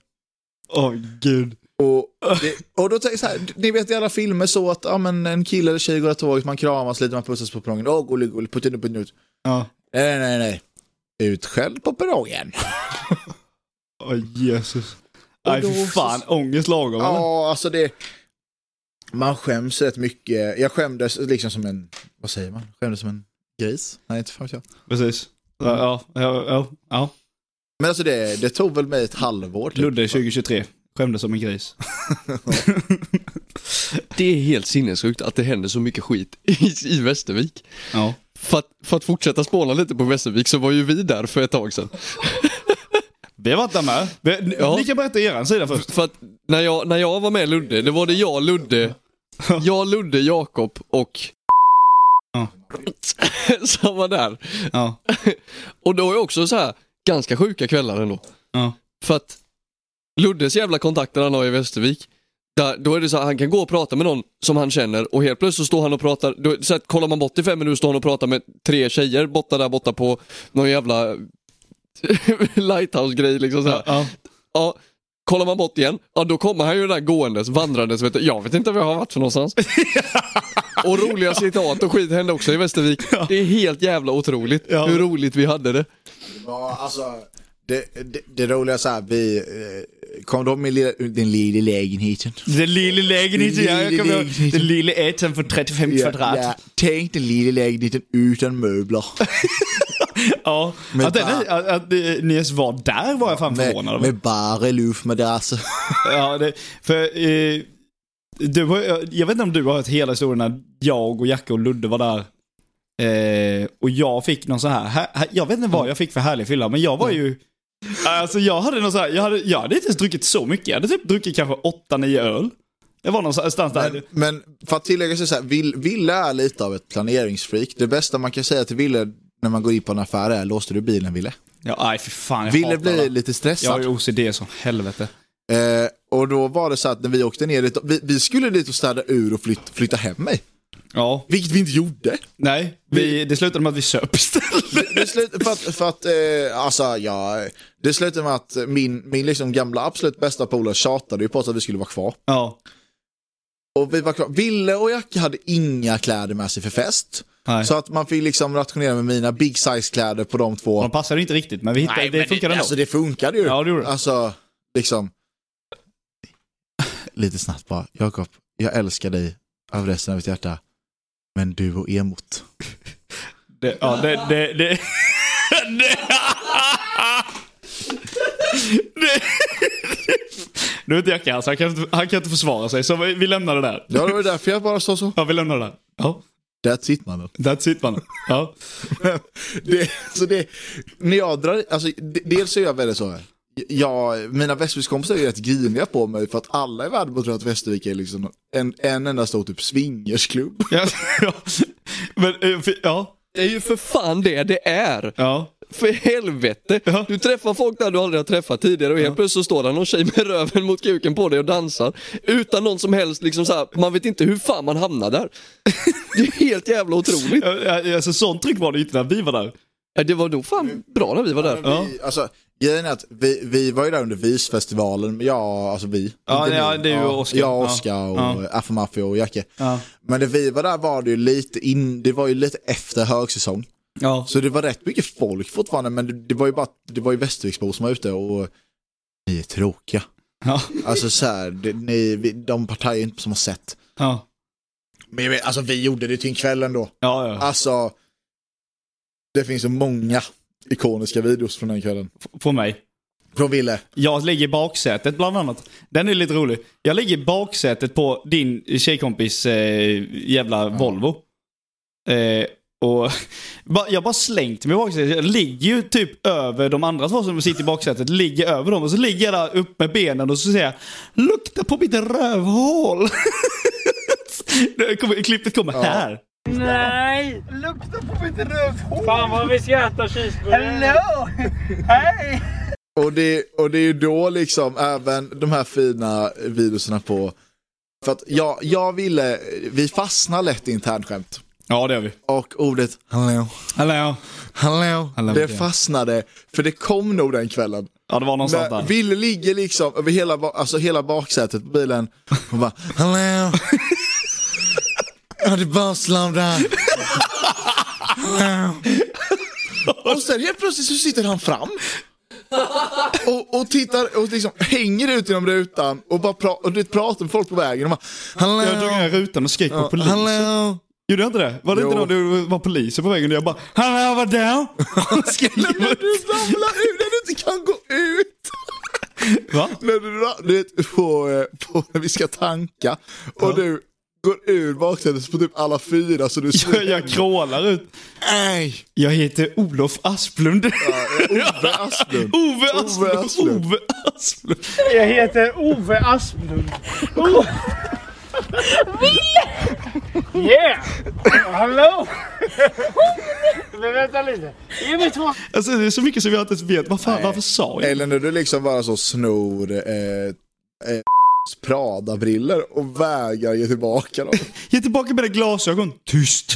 Åh gud. Och, det, och då tänker jag så här, ni vet i alla filmer så att ja, men en kille eller tjej går av tåget, man kramas lite, man pussas på perrongen. Åh, gullig, gullig, putten, putten ut. Ja. Nej, nej, nej. Utskälld på perrongen. *laughs* Åh Jesus. Och Nej fy så- fan, ångest lagom eller? Ja, alltså det... Man skäms rätt mycket. Jag skämdes liksom som en, vad säger man? Skämdes som en gris? Nej, inte fan jag. Precis. Ja, ja, ja, ja, ja. Men alltså det, det tog väl mig ett halvår. Typ. Ludde 2023. Skämdes som en gris. *laughs* Det är helt sinnessjukt att det händer så mycket skit i, i Västervik. Ja. För att, för att fortsätta spåna lite på Västervik så var ju vi där för ett tag sedan. *laughs* Vi har varit där med. Vi, Ja. Ni kan berätta er sida först. För att när jag, när jag var med Ludde, det var det jag, Ludde, *laughs* jag, Ludde, Jakob och Ja. som var där. Ja. Och då är också så här ganska sjuka kvällar ändå. Ja. För att Luddes jävla kontakter han har i Västervik, där, då är det så att han kan gå och prata med någon som han känner och helt plötsligt så står han och pratar, då, så att kollar man bort i fem minuter står han och pratar med tre tjejer borta där borta på någon jävla *laughs* lighthouse-grej liksom så här. Ja. Ja, kollar man bort igen, ja då kommer han ju där gåendes, vandrandes, vet du. jag vet inte var jag har varit för någonstans. *laughs* och roliga citat och skit hände också i Västervik. Det är helt jävla otroligt Ja. hur roligt vi hade det. Ja, alltså, det, det, det roliga är så här, vi eh, kom de med den lilla lägenheten. Den lilla lägenheten, ja, jag kommer ihåg. lägenheten. Den lilla ettan för 35 kvadrat. Ja, tänk den lilla lägenheten utan möbler. Ja, *laughs* Men att, den bara- är, att, att ni ens var där var jag fan förvånad med, över. med bara luftmadrasser. *laughs* Ja, det, för eh, du har, jag vet inte om du har hört hela historien när jag och Jacke och Ludde var där. Eh, och jag fick någon så här, här, här, jag vet inte vad jag fick för härlig fylla, men jag var ju, alltså jag hade någon så här, jag hade, jag hade inte ens druckit så mycket. Jag hade typ druckit kanske 8-9 öl. Det var någonstans där. Men, men för att tillägga så, så här, Vill- Ville är lite av ett planeringsfreak. Det bästa man kan säga till Ville när man går in på en affär är, låste du bilen Ville? Ja, nej för fan, jag Ville blir lite Jag har stressad. ju OCD som helvete. Eh, och då var det så att när vi åkte ner dit, vi, vi skulle dit och städa ur och flyt, flytta hem mig. Ja, Vilket vi inte gjorde. nej, vi, det slutade med att vi söp istället. Det slutade för att, för att eh, alltså ja, det slutade med att min, min liksom gamla absolut bästa polare tjatade ju på oss att vi skulle vara kvar. Ja, Och vi var kvar. Ville och Jacke hade inga kläder med sig för fest. nej. Så att man fick liksom rationera med mina big size kläder på de två. De passade inte riktigt, men vi hittade, Nej, det men funkade ändå. Alltså det funkade ju. Ja, det gjorde det. Alltså, liksom. Lite snabbt bara. Jakob, jag älskar dig av resten av mitt hjärta. Men du och emot. Det, ja, det, det, det, det, det, Nu är inte Jacke här, så han kan, inte- han kan inte försvara sig, så vi, vi lämnar det där. Ja, det var därför jag bara sa så. Ja, vi lämnar det där. Ja, That's it mannen. that's it mannen. Ja. *laughs* det, så det, när jag drar, alltså, dels är jag väldigt så här. Jag, mina Västervikskompisar är rätt griniga på mig för att alla i världen tror att Västervik är liksom en, en enda stor typ swingersklubb. Ja. *laughs* ja. Men, eh, för- ja. Det är ju för fan det det är. Ja. För helvete. Ja. Du träffar folk där du aldrig har träffat tidigare och helt plötsligt så står där någon tjej med röven mot kuken på dig och dansar. Utan någon som helst liksom så här, man vet inte hur fan man hamnar där. Det är helt jävla otroligt. Ja, ja, Alltså, sånt tryck var det inte när vi var där. Ja, Det var nog fan bra när vi var där. Ja. Vi, alltså, grejen är att vi, vi var ju där under visfestivalen, ja alltså vi. Ja, ja, ni. det är ju. Jag, Ja. Oskar och Ja. Afro Mafia och Jacke. Ja. Men när vi var där var det ju lite in, det var ju lite efter högsäsong. Ja. Så det var rätt mycket folk fortfarande, men det, det var ju bara, det var ju Västerviksbor som var ute och ni är tråkiga. Ja. Alltså så här, det, ni, vi, de partier inte som har sett. Ja. Men vet, alltså vi gjorde det till en kväll ändå. Ja, ja. Alltså, Det finns så många ikoniska videos från den kvällen. Från mig. Från Ville. Jag ligger i baksätet bland annat. Den är lite rolig. Jag ligger i baksätet på din tjejkompis eh, jävla Volvo. Eh, och *laughs* jag bara slängt mig i baksätet. Jag ligger ju typ över de andra två som sitter i baksätet. Ligger över dem och så ligger jag där upp med benen och så säger jag Lukta på mitt rövhål. *laughs* Kommer, klippet kommer här. Nej! Lukta på mitt rövhål! Fan vad vi ska äta cheeseburgare. Hello! *laughs* Hej! Och det, och det är ju då liksom även de här fina videorna på... För att jag, jag ville, vi fastnar lätt i internskämt. Ja det gör vi. Och ordet hallå, Hallå. hallå, Hallå, det fastnade. För det kom nog den kvällen. Ja det var någonstans Men där. Ville ligger liksom över hela, alltså hela baksätet på bilen och bara hallå. *laughs* Ja det är bara. Hallå. Och sen helt plötsligt så sitter han fram. Och, och tittar och liksom hänger ut genom rutan och bara pra- och du pratar med folk på vägen och bara hallå. Jag drog ner rutan och skrek på polisen. Hallå. Gjorde jag inte det? Var det Jo. inte då det var poliser på vägen och jag bara Hallå vadå? När du ramlar ut, när du inte kan gå ut. Va? när du, du vet, på, eh, på, när vi ska tanka och du går ur baksätet på typ alla fyra så du Jag, jag krålar ut. Nej! Jag heter Olof Asplund. Ove Asplund. *laughs* Ove Asplund. Ove Asplund. Ove Asplund. Jag heter Ove Asplund. Oh. Yeah! Hallå! Men vänta lite. Ge mig två. Alltså det är så mycket som jag inte ens vet. Vad fan, varför sa jag? Eller när du liksom bara så snor eh, eh, Prada-briller och vägrar ge tillbaka dem. *laughs* Ge tillbaka mina glasögon. Tyst. *laughs*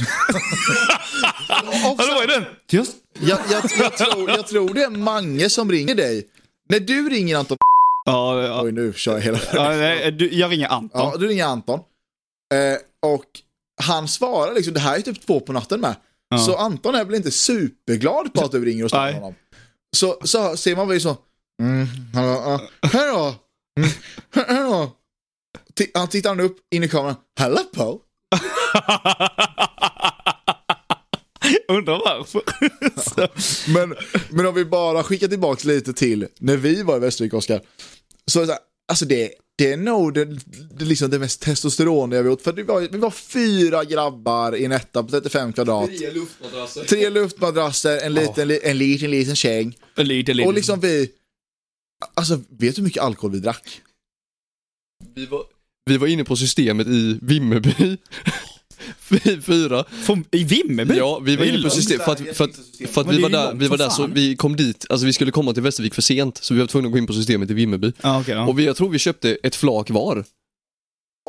Hallå vad är den? Tyst. Jag, jag, jag, tror, jag tror det är Mange som ringer dig. När du ringer Anton, Ja, ja. oj nu kör jag hela ja nej, du, jag ringer Anton. Ja, du ringer Anton. Eh, och han svarar liksom, det här är typ två på natten med. Ja. Så Anton är väl inte superglad på att du ringer och snackar med honom. Så, så ser man väl så, mm, hallå, ja, hej då, mm. *laughs* Ti- Han tittar han upp in i kameran, hallå på. *laughs* Undrar varför. Men, men om vi bara skickar tillbaka lite till när vi var i Västervik, Oskar. Så, är det så här, alltså det, det är nog det, det, liksom det mest testosteron jag gjort. För vi var, vi var fyra grabbar i en etta på 35 kvadrat. luftmadrasser. Tre luftmadrasser, en liten, li- en liten, liten säng. Lite, lite. Och liksom vi, alltså vet du hur mycket alkohol vi drack? Vi var, vi var inne på systemet i Vimmerby. Vi fyra. Från, I Vimmerby? Ja, vi var inne på långt. system för att, för att, för att vi var där, vi var där så vi kom dit, alltså vi skulle komma till Västervik för sent så vi var tvungna att gå in på systemet i Vimmerby. Ja, okej. ja. Och vi, jag tror vi köpte ett flak var.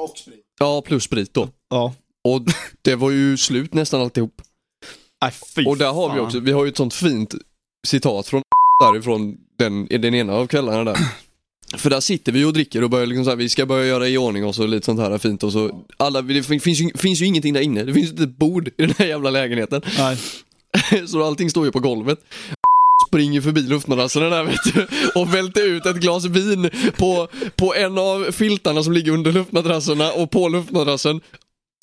Och sprit. Ja, plus sprit då. ja. Och det var ju slut nästan alltihop. Aj, fy Och där har vi också, vi har ju ett sånt fint citat från därifrån den, den ena av kvällarna där. För där sitter vi och dricker och börjar liksom så här, vi ska börja göra i ordning och så lite sånt här fint och så alla, det finns ju, finns ju ingenting där inne, det finns inte ett bord i den här jävla lägenheten. Nej. *laughs* Så allting står ju på golvet. Springer förbi luftmadrasserna där vet du och välter ut ett glas vin på, på en av filtarna som ligger under luftmadrasserna och på luftmadrassen.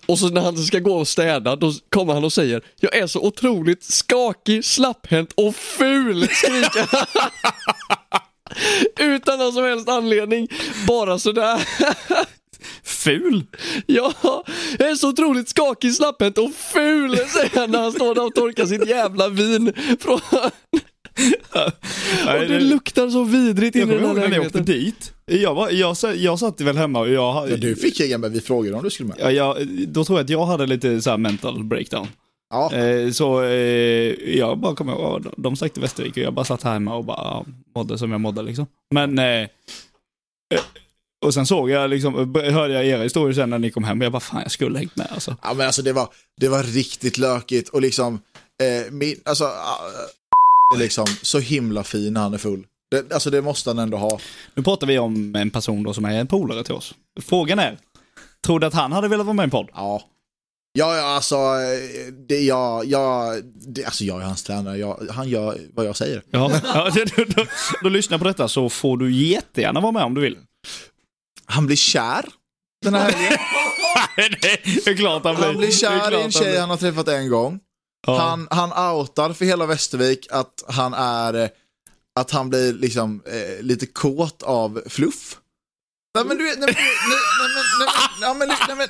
Och så när han ska gå och städa då kommer han och säger Jag är så otroligt skakig, slapphänt och ful skriker. *laughs* Utan någon som helst anledning. Bara sådär. *laughs* Ful? Ja, jag är så otroligt skakig, slapphänt och ful säger han när han står där och torkar sitt jävla vin. Från... *laughs* Och det luktar så vidrigt in i den här ihåg när jag åkte lägenheten. dit. Jag, var, jag, sa- jag satt väl hemma och jag... Ja, du fick egen, men vi frågade om du skulle med. Ja, jag, då tror jag att jag hade lite så här mental breakdown. Ja, Eh, så eh, jag bara kom ihåg, de- stack till Västervik och jag bara satt här hemma och bara mådde som jag mådde liksom. Men, eh, eh, och sen såg jag liksom, hörde jag era historier sen när ni kom hem och jag bara fan jag skulle hängt med alltså. ja men alltså det var, det var riktigt lökigt och liksom, eh, min, alltså, ah, liksom så himla fin när han är full. Det, alltså det måste han ändå ha. Nu pratar vi om en person då som är en polare till oss. Frågan är, tror du att han hade velat vara med i en podd? Ja. Ja, alltså, det, jag, jag, det, alltså jag är hans tränare, jag, han gör vad jag säger. Ja, ja då, då, då lyssnar på detta så får du jättegärna vara med om du vill. Han blir kär den här helgen. *laughs* det är klart han blir. Han blir kär i en tjej han har träffat en gång. Ja. Han, han outar för hela Västervik att han är, eh, att han blir liksom eh, lite kåt av fluff. Nej men du vet, nej men, nej, nej, men, nej, men, nej,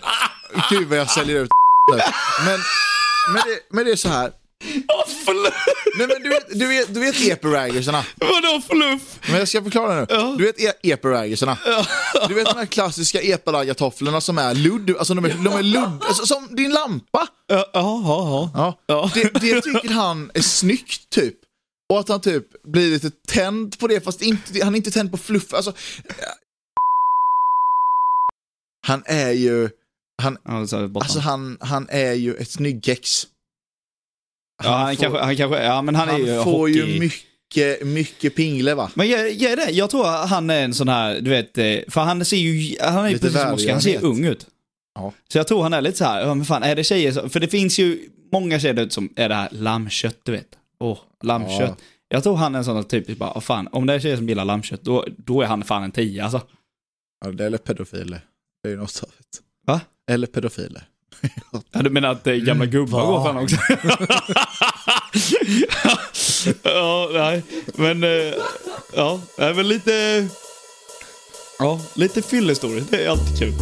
men, gud vad jag säljer ut. *laughs* Men, men, det, men det är så här. Nej men du vet, du vet, du vet epiraggersarna. Vadå fluff? Men jag ska förklara nu. Ja. Du vet e epiraggersarna. Du vet de här klassiska epalaggartofflorna som är ludd, alltså de är, de är ludd, alltså, som din lampa. Ja, ja, ja. Ja. Ja. Det, det tycker han är snyggt typ. Och att han typ blir lite tänd på det fast inte, han är inte tänd på fluff. Alltså, han är ju, han, ja. alltså han, han är ju ett snyggkex. Ja, han, får, kanske, han kanske, ja men han, han är ju får hockey... ju mycket, mycket pingle va. Men jag, jag, är det, jag tror att han är en sån här, du vet, eh, för han ser ju, han är ju Lite precis som Oskar, han ser ung ut. Ja. Så jag tror han är lite så här, ja men fan, är det tjejer som, för det finns ju många tjejer ute som är det här lammkött, du vet. Åh, lammkött. Ja. Jag tror han är en sån typisk bara, oh, fan, om det är tjejer som gillar lammkött, då, då är han fan en tia alltså. Ja, det- eller pedofiler. Det är ju något av det. Va? Eller pedofiler. *laughs* Ja, du menar att eh, gamla gubbar går honom också? *laughs* ja, nej. Men, eh, ja, det är väl lite... Ja, lite fyllehistoria. Det är alltid kul.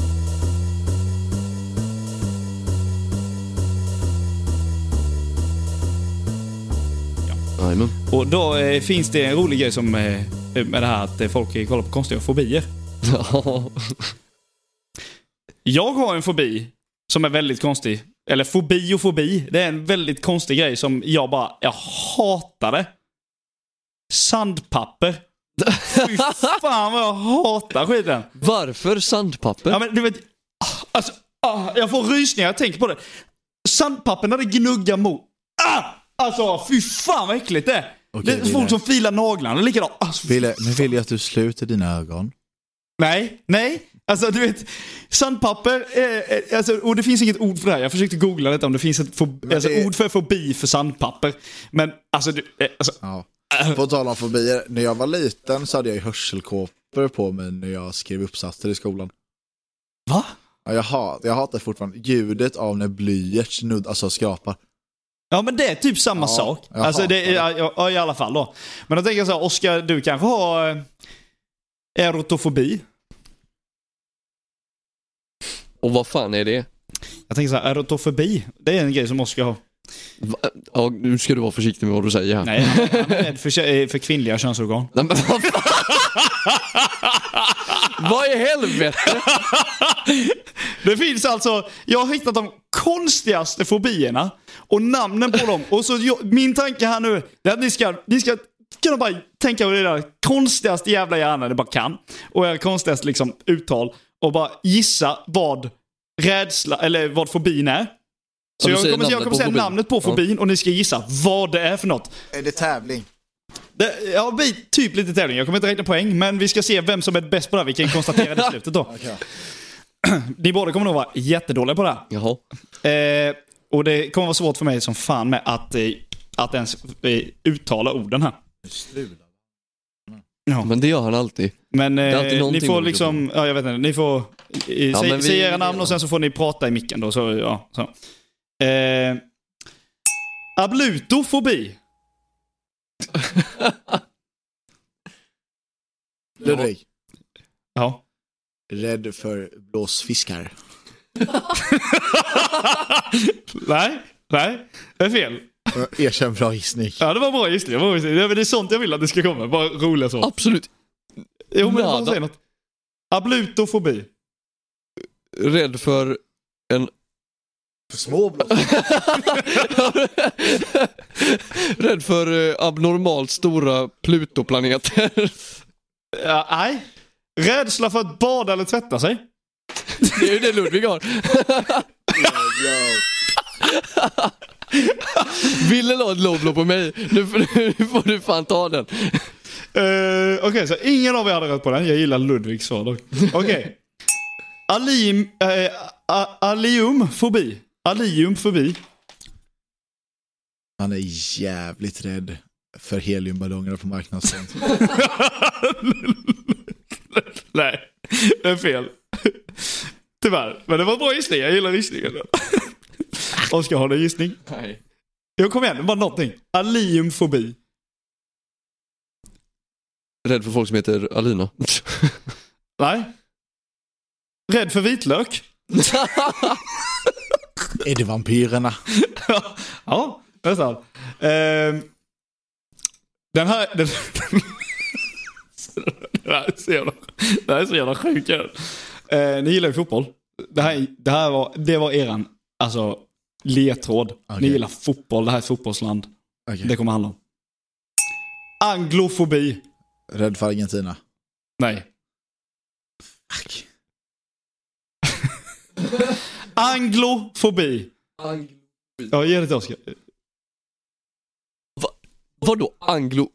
Jajamän. Och då eh, finns det en rolig grej som eh, med det här att folk kollar på konstiga fobier. *laughs* Ja. Jag har en fobi som är väldigt konstig. Eller fobi och fobi. Det är en väldigt konstig grej som jag bara, jag hatar det. Sandpapper. Fy fan vad jag hatar skiten. Varför sandpapper? Ja men du vet, alltså, ah, jag får rysningar jag tänker på det. Sandpapper när det gnuggar mot. Ah! Alltså fy fan vad äckligt det är. Okej, det är folk som filar naglarna likadant. Alltså, Ville, nu vill jag att du sluter dina ögon. Nej, nej. Alltså du vet, sandpapper, eh, eh, alltså, och det finns inget ord för det här. Jag försökte googla detta om det finns ett fob- alltså, det- ord för fobi för sandpapper. Men alltså, du, eh, alltså Ja. På tal om fobier, när jag var liten så hade jag hörselkåpor på mig när jag skrev uppsatser i skolan. va? Ja, jag, hat, jag hatar fortfarande ljudet av när blyert snudd, alltså skrapar. Ja men det är typ samma Ja, sak. jag Alltså det ja, ja, i alla fall då. Men då tänker jag så här, Oskar, du kanske har eh, erotofobi? Och vad fan är det? Jag tänker så här, erotofobi, det är en grej som Oskar har. Va? Ja, nu ska du vara försiktig med vad du säger här. Nej, han är rädd för, eh, för kvinnliga könsorgan. Nej, men vad fan? Vad i helvete? Det finns alltså, jag har hittat de konstigaste fobierna och namnen på dem. Och så jag, min tanke här nu är att ni ska, ni ska kunna bara tänka på det där konstigaste jävla hjärnan ni bara kan. Och era konstigaste liksom uttal. Och bara gissa vad rädsla, eller vad fobin är. Så jag kommer, jag kommer på säga fobin. namnet på Ja. fobin och ni ska gissa vad det är för något. Är det tävling? Det, ja, typ lite tävling. Jag kommer inte räkna poäng, men vi ska se vem som är bäst på det här. Vi kan konstatera det i slutet då. *laughs* *clears throat* Ni båda kommer nog vara jättedåliga på det här. Jaha. Eh, och det kommer vara svårt för mig som fan med att, eh, att ens eh, uttala orden här. Ja. Men det gör han alltid. Men är alltid eh, ni får man liksom, ja jag vet inte, ni får eh, Ja, säg, vi- säg era namn och sen så får ni prata i micken då. Så, ja, så. Eh, ablutofobi. *laughs* Ludvig, Ja. rädd för blåsfiskar. *laughs* nej, nej, det är fel. Erkänn bra gissning. Ja, det var bra gissning. Bra gissning. Det är- det är sånt jag vill att det ska komma. Bara roliga så. Absolut. Jo, men Nada. bara säg något. Ablutofobi. Rädd för en... För små. *laughs* Rädd för eh, abnormalt stora Plutoplaneter. Ja, nej. Rädsla för att bada eller tvätta sig. Det är ju det Ludvig har. *laughs* Vill ha ett låblå på mig? Nu får, nu får du fan ta den. Uh, Okej, så ingen av er hade rätt på den. Jag gillar Ludvigs svar dock. Okej. Alim... Uh, aliumfobi. Aliumfobi. Han är jävligt rädd för heliumballonger på marknadsföring. *laughs* Nej, det är fel. Tyvärr. Men det var en bra gissning. Jag gillar gissningen. *laughs* Oskar, har du en gissning? Nej. Jo, kom igen. Bara någonting. Aliumfobi. Rädd för folk som heter Alina. *laughs* Nej. Rädd för vitlök. *laughs* Är det vampyrerna? ja, nästan. Ehm, den här... Den, det, här är så jävla, det här är så jävla sjukt. Uh, ni gillar ju fotboll. Det här, det här var, det var eran alltså, ledtråd. Ni Okej. gillar fotboll, det här är fotbollsland. Okej. Det kommer handla om. Anglofobi. Rädd för Argentina. Nej. Fuck. *laughs* Anglofobi. Ja, ge det till Oskar. Vadå anglo?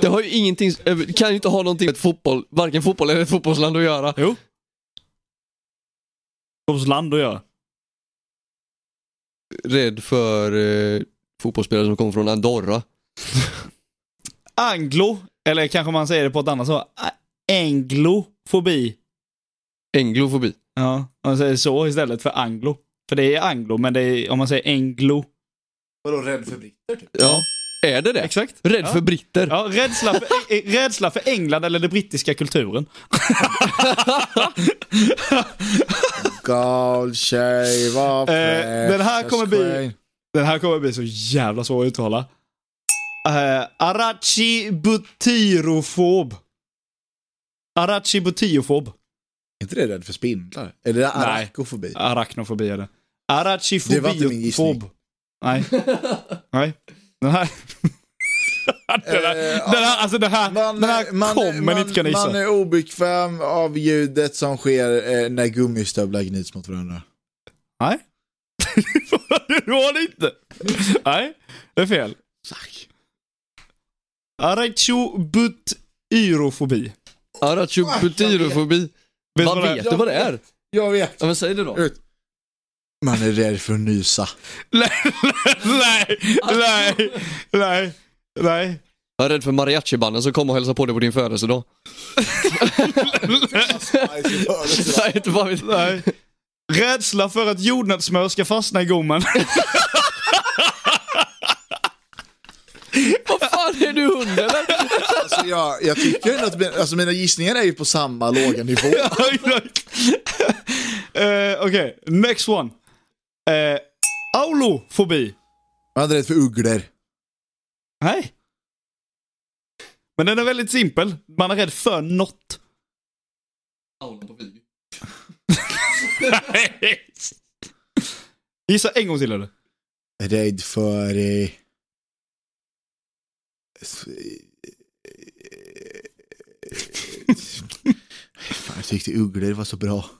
Det har ju ingenting, eh, kan ju inte ha någonting med fotboll, varken fotboll eller ett fotbollsland att göra. Jo. Fotbollsland att göra. Rädd för eh, fotbollsspelare som kommer från Andorra. Anglo, eller kanske man säger det på ett annat så. Anglofobi. Englofobi. Ja, om man säger så istället för anglo. För det är anglo, men det är, om man säger englo. Vadå rädd för britter typ? Ja. Är det det? Exakt. Rädd ja. för britter. Ja, rädsla för, eh, rädsla för England eller den brittiska kulturen. *laughs* *laughs* Gal tjej, vad Eh, den här kommer bli-. Den här kommer bli så jävla svår att uttala. Uh, Arachibutirofob. Arachibutiofob. Är inte det rädd för spindlar? Eller är det Nej. arakofobi? Arachnofobi är det. Det var inte min gissning. Arachifobiofob. Nej. *laughs* Nej. Den här... *laughs* den här, Eh, den här, alltså den här, den här kommer ni inte kunna gissa. man är obekväm av ljudet som sker eh, när gummistövlar gnids mot varandra. Nej. det var det inte. Nej, det är fel. Fuck. Arachobutyrofobia. Arachubutyrofobi. Vet Vad vet du vad det är? Jag vet. Ja men säg det då. Man är rädd för att nysa. *laughs* nej, nej, nej, nej, nej. Jag är rädd för mariachibanden som kommer och hälsar på dig på din födelsedag. *laughs* Nej, inte bara vet. nej. Rädsla för att jordnötssmör ska fastna i gommen. Vad fan är du hund eller? Alltså jag, jag tycker ändå att min- alltså mina gissningar är ju på samma låga nivå. *laughs* uh, Okej, next one. Uh, aulofobi. Man är rädd för ugglor. Nej. Men den är väldigt simpel. Man är rädd för något. *laughs* Gissa en gång till eller? Rädd för... Eh, *laughs* Fan, jag tyckte ugglor var så bra.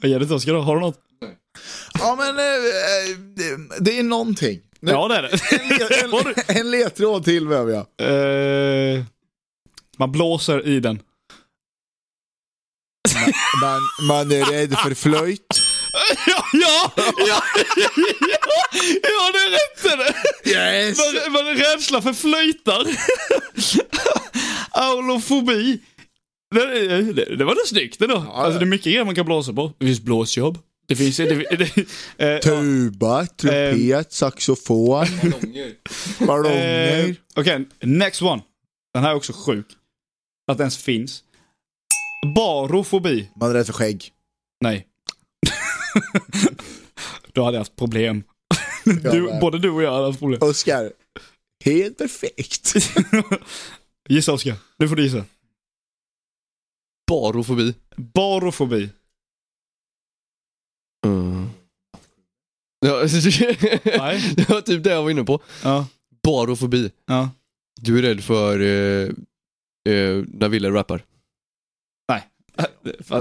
Vad ger det till Oskar då? Har du något? Ja men eh, eh, det- är någonting. Nu- Ja det är det. *laughs* En, en, en ledtråd till behöver jag. Eh, man blåser i den. Man, man är rädd för flöjt. *laughs* Ja, ja, ja, ja, ja det är rätt är det. Yes! Man, man är rädsla för flöjtar. Aulofobi. Det, det, det var det snyggt ändå. Ja, Alltså det är mycket grejer man kan blåsa på. Det finns blåsjobb. Det finns... Det, det, det, ja. Tuba, trumpet, saxofon, *laughs* ballonger. Eh, Okej, next one. Den här är också sjuk. Att den ens finns. Barofobi. Man är rädd för skägg. Nej. *laughs* Då hade jag haft problem. *laughs* Du, både du och jag hade haft problem. Oskar, helt perfekt. Gissa Oskar. Nu får du gissa. Barofobi. Barofobi. Ja, *laughs* Nej. det var typ det jag var inne på. Ja. Barofobi. Ja. Du är rädd för eh, eh, när Wille rappar.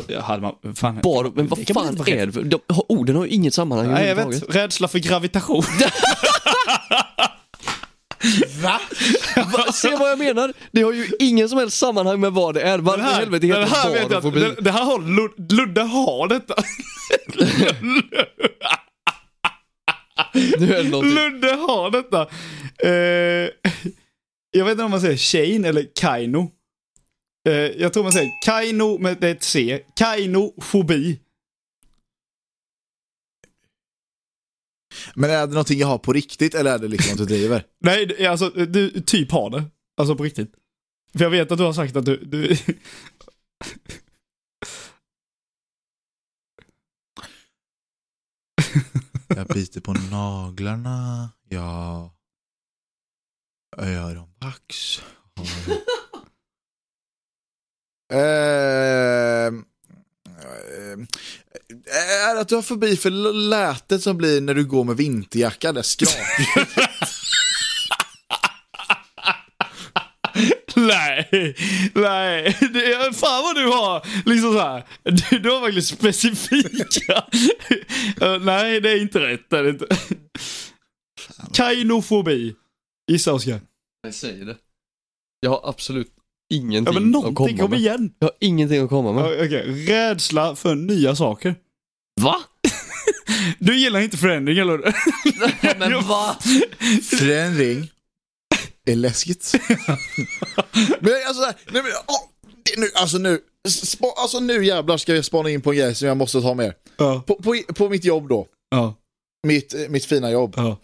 Ja, hade man, fan. Baro, men vad Det kan man fan inte vara är det för? De, orden har ju inget sammanhang Nej, jag överhuvudtaget. vet. Rädsla för gravitation. *laughs* Va? Va, se vad jag menar? Det har ju ingen som helst sammanhang med vad det är. Varför i helvete den heter här det vet jag att, barofobi? det, det här har Lud- Ludde har detta. *laughs* *laughs* Nu är det någonting. Ludde har detta. Eh, *laughs* jag vet inte om man säger Shane eller Kaino. Eh, jag tror man säger Kaino med ett C. Kainofobi. Men är det någonting jag har på riktigt eller är det liksom att du driver? *laughs* Nej, alltså du typ har det. Alltså på riktigt. För jag vet att du har sagt att du... du Jag biter på naglarna, jag öronvax. Ehm, ehm, är det att du har förbi för lätet som blir när du går med vinterjacka, det skrap. *laughs* nej, nej. Det är, fan vad du har liksom så här. Du, du har verkligen specifika. Eh, nej, det är inte rätt. Det är inte. Kainofobi. Gissa Oskar. Jag säger det. Jag har absolut Ja ingenting men att någonting, komma kom med. igen. Jag har ingenting att komma Ja, med. Okej, rädsla för nya saker. Va? *laughs* Du gillar inte förändring eller? *laughs* men va? Förändring är läskigt. *laughs* men alltså, nej, men, åh, nu, alltså nu, spa, alltså nu jävlar ska vi spana in på en grej som jag måste ta med. Ja, På, på, på mitt jobb då, ja, mitt, eh, mitt fina jobb, ja.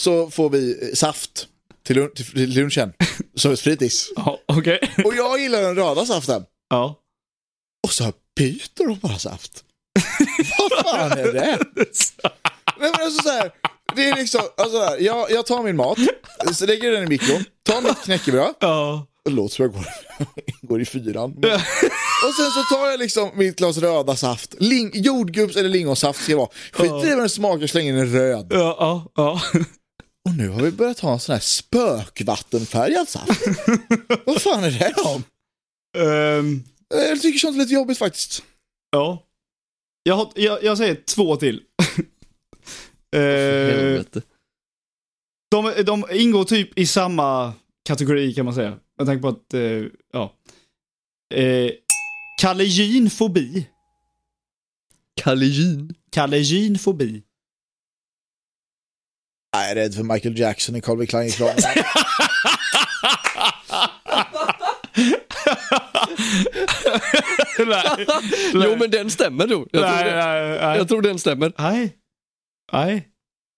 så får vi eh, saft till, till, till lunchen *laughs* som ett fritids. ja Okej. *laughs* Och jag gillar den röda saften. Ja. Och så byter de bara saft. Vad fan är det? Nej, men alltså så här, det är liksom, alltså så här, jag, jag tar min mat, så lägger den i mikron, tar mitt knäckebröd, Ja. låter som jag går, *laughs* går i fyran. Och sen så tar jag liksom mitt glas röda saft, Ling, jordgubbs eller lingonsaft ska det vara. Skit i vad den smakar, släng in en röd. Ja, ja, ja. Och nu har vi börjat ha en sån här spökvattenfärgad saft. vad fan är det om? Ehm, Jag tycker sånt är lite jobbigt faktiskt. ja. Jag, har, jag, jag säger två till. Eh, de, de ingår typ i samma kategori kan man säga. Jag tänker på att, eh, ja. Eh, Kalleginfobi. Kallegin. Kalleginfobi. Jag är rädd för Michael Jackson i Calvin Klein-reklamen. *laughs* nej, Jo men den stämmer då. Jag, nej, tror, det. nej, nej. jag tror den stämmer. nej. Nej.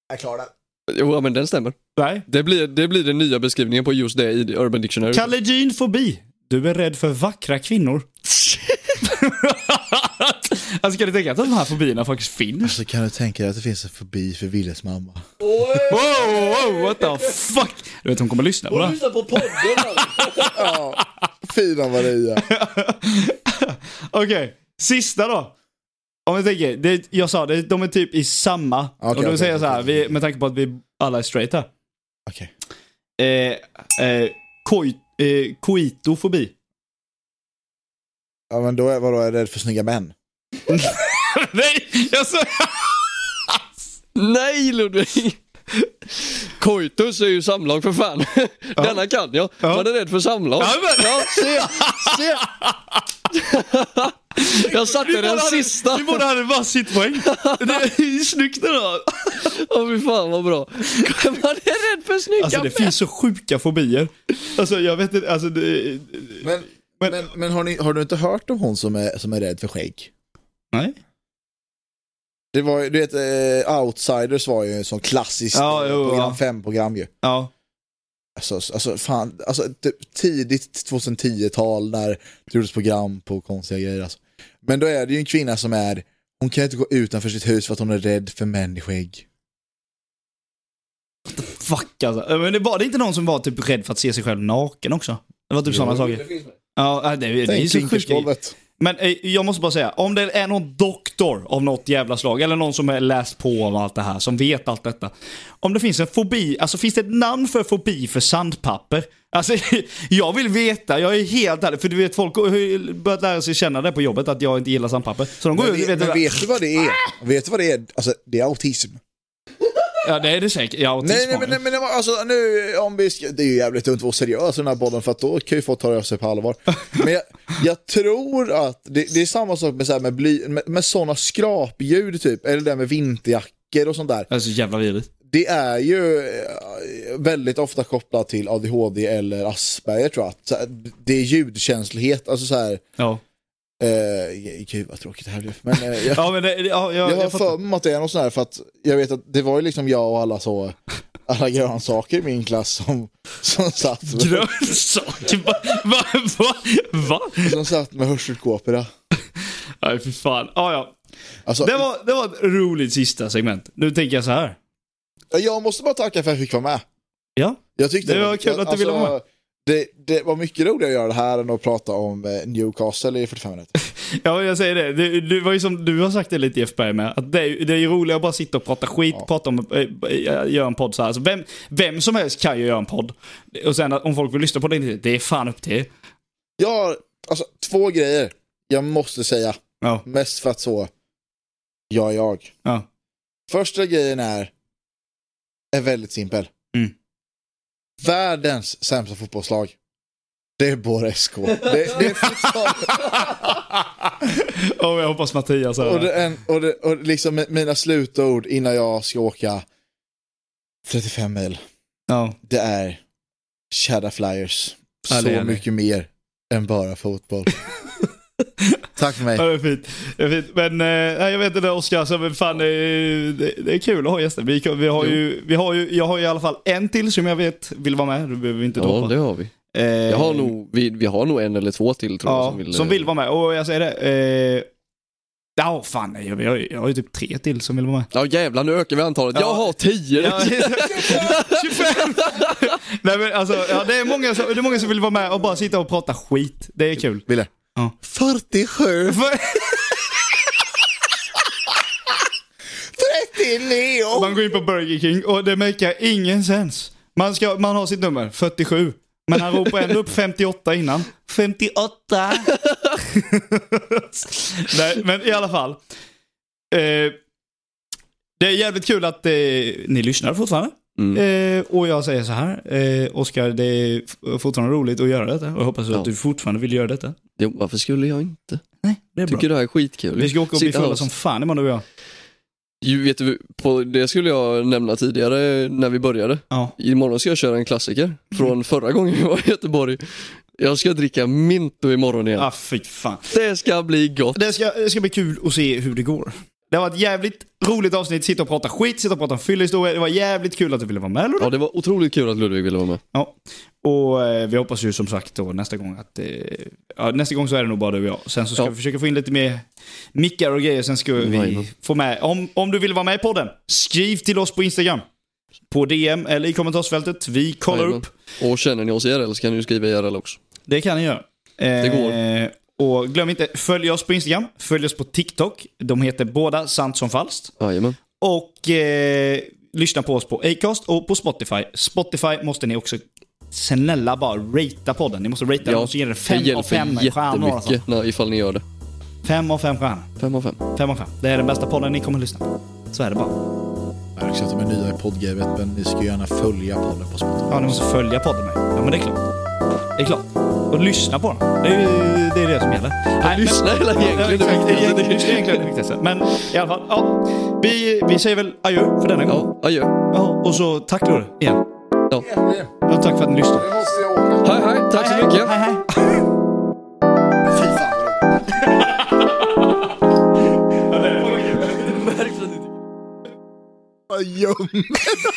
Jag klarar det. Jo ja, men den stämmer. Nej. Det blir, det blir den nya beskrivningen på just det i Urban Dictionary. Kalleginfobi. Du är rädd för vackra kvinnor. *laughs* alltså kan du tänka att de här fobierna faktiskt finns? Alltså kan du tänka dig att det finns en fobi för Willes mamma? Wow, wow, what the fuck? Du vet hon kommer lyssna på det. lyssnar på podden *laughs* Ja, fina Maria. *laughs* Okej, sista då. Om vi tänker, det, jag sa det, de är typ i samma. Okej, och då okej, säger jag så här, okej. vi, med tanke på att vi alla är straight här. Okej. Eh, eh, koi, eh, koitofobi. Ja men då är, vadå, är jag rädd för snygga män? *laughs* Nej, jag sa... *laughs* Nej Ludvig! Koitus är ju samlag för fan. Denna kan jag. Ja. Man är rädd för samlag. Ja, men- Ja, se, *laughs* se. *laughs* Jag satte den sista. Vi båda hade varsitt poäng. *laughs* Det är snyggt ändå. Åh fy fan vad bra. Man är rädd för snygga Alltså det finns så sjuka fobier. Alltså jag vet inte, alltså det... Men, men, men, har, ni, har du inte hört om hon som är, som är rädd för skägg? Nej. Det var ju- du vet, eh, Outsiders var ju en sån klassisk Ja, jo, program ja. 5-program ju. Ja. Alltså, alltså fan, alltså typ tidigt 2010-tal när det gjordes program på konstiga grejer alltså. Men då är det ju en kvinna som är, hon kan inte gå utanför sitt hus för att hon är rädd för män i skägg. Fuck alltså. Men det var det inte någon som var typ rädd för att se sig själv naken också? Det var typ sådana saker. Ja, det, det är Tänk så sjukt. Men eh, jag måste bara säga, om det är någon doktor av något jävla slag, eller någon som har läst på om allt det här, som vet allt detta. Om det finns en fobi, alltså finns det ett namn för fobi för sandpapper? Alltså, *laughs* jag vill veta, jag är helt ärlig, för du vet folk har börjat lära sig känna det på jobbet, att jag inte gillar sandpapper. Så de går Men, ut och vet, vet, men vet du vad det är? Vet du vad det är? Alltså det är autism. Ja, det är det säkert. Ja, Nej, nej, men, nej, men alltså, nu, om vi ska, det är ju jävligt dumt att vara seriös i den här podden för att då kan ju folk ta sig på allvar. *laughs* Men jag, jag tror att det, det är samma sak med, så här, med, bly, med, med sådana skrapljud typ, eller det där med vinterjackor och sånt där. Det är så jävla vidrigt. Det är ju eh, väldigt ofta kopplat till ADHD eller Asperger tror jag. Det är ljudkänslighet, alltså så här, Ja. Eh, gud vad tråkigt det här blev. Men eh, jag, *laughs* Ja, men ja, jag, jag har jag för mig att det är något sånt här för att jag vet att det var ju liksom jag och alla så, alla grönsaker i min klass som, som satt Grönsaker? Va? Va? Va? Va? som satt med hörselkåporna. Nej, fy fan. Ja, ja. Alltså, Det var, det var ett roligt sista segment. Nu tänker jag så här. Jag måste bara tacka för att jag fick vara med. Ja, Jag tyckte Det var kul att du ville vara med. Det, det var mycket roligare att göra det här än att prata om eh, Newcastle i 45 minuter. *laughs* ja jag säger det. det. Det var ju som du har sagt det lite Jeff Berg med. Att det, är, det är ju roligare att bara sitta och prata skit, Ja. prata om, äh, göra en podd så här. Alltså, vem, vem som helst kan ju göra en podd. Och sen att om folk vill lyssna på det, det är fan upp till har alltså, två grejer jag måste säga. Ja. Mest för att så, jag är jag. Ja. Första grejen är, är väldigt simpel. Mm. Världens sämsta fotbollslag. Det är Borre SK. Det, det är *laughs* Och jag hoppas Mattias hör och, det. och, det, och liksom mina slutord innan jag ska åka 35 mil. Ja. Det är Cheddar Flyers. Så är mycket mer än bara fotboll. *laughs* Tack för mig. Ja, det är fint. Det är fint. Men eh, jag vet inte Oskar, så men fan, det, är- det, är kul att ha gäster. Vi, vi har ju, vi har ju, jag har ju i alla fall en till som jag vet vill vara med. Du behöver inte Ja, droppa. det har vi. Eh, Jag har nog, vi, vi har nog en eller två till tror jag ja, som vill, som vill vara med. Och jag säger det. Eh, ja, fan nej, jag, jag, jag har ju typ tre till som vill vara med. Ja jävlar nu ökar vi antalet. Ja. Jag har tio! Ja, *laughs* 25! nej men alltså, ja, det, är många som, det är många som vill vara med och bara sitta och prata skit. Det är kul. Ville? Ja. 47. För- 39. Man går in på Burger King och det makar ingen sens. Man, ska, man har sitt nummer, 47. Men han ropar ändå upp 58 innan. 58! *laughs* Nej, men i alla fall. Eh, det är jävligt kul att eh, ni lyssnar fortfarande. Mm. Eh, och jag säger så här, eh, Oskar, det är fortfarande roligt att göra detta. Och jag hoppas Ja. att du fortfarande vill göra detta. Jo, varför skulle jag inte? Nej, det är bra. Tycker det här är skitkul. Vi ska åka och bli fulla som fan imorgon du och jag. Ju, vet du, på, det skulle jag nämna tidigare när vi började. Ja. Imorgon ska jag köra en klassiker från förra gången jag var i Göteborg. Jag ska dricka Minto imorgon igen. Ah, fy fan. Det ska bli gott. Det ska, det ska bli kul att se hur det går. Det var ett jävligt roligt avsnitt. Sitta och prata skit, sitta och prata fyllehistoria. Det var jävligt kul att du ville vara med. Ludde. Ja, det var otroligt kul att Ludvig ville vara med. Ja. Och eh, vi hoppas ju som sagt då nästa gång att... Eh, ja, nästa gång så är det nog bara du och jag. Sen så ska Ja. vi försöka få in lite mer mickar och grejer. Sen ska vi Jajamän. få med... Om, om du vill vara med i podden, skriv till oss på Instagram. På DM eller i kommentarsfältet. Vi kollar Jajamän. upp. Och känner ni oss IRL så kan ni ju skriva IRL också. Det kan ni göra. Eh, går. Och glöm inte, följ oss på Instagram. Följ oss på TikTok. De heter båda Sant som falskt. Jajamän. Och eh, lyssna på oss på Acast och på Spotify. Spotify måste ni också snälla bara ratea podden. Ni måste ratea den och det det fem av hjälper fem stjärnor. Alltså. jättemycket när, ifall ni gör det. Fem av fem stjärnor. Fem av fem. Fem av fem. Det är den bästa podden ni kommer att lyssna på. Så är det bara. Jag har också att de är nya i poddgamet men ni ska gärna följa podden på Spotify. Ja, ni måste följa podden med. Ja, men det är klart. Det är klart. Och lyssna på den. Det är ju det, är det som gäller. Nej, lyssna hela Ja, egentligen det exakt. viktigaste. Egentligen- Lyssna är egentligen det viktigaste. Men i alla fall, ja. Vi, vi säger väl adjö för denna gång. Ja, adjö. Ja, och så tack Lurre, igen. Ja. Ja, tack för att ni lyssnade. Nu måste jag åka. Hej hej, tack så Hej, mycket. Hej, hej. Fy fan vad roligt. Vad gömmer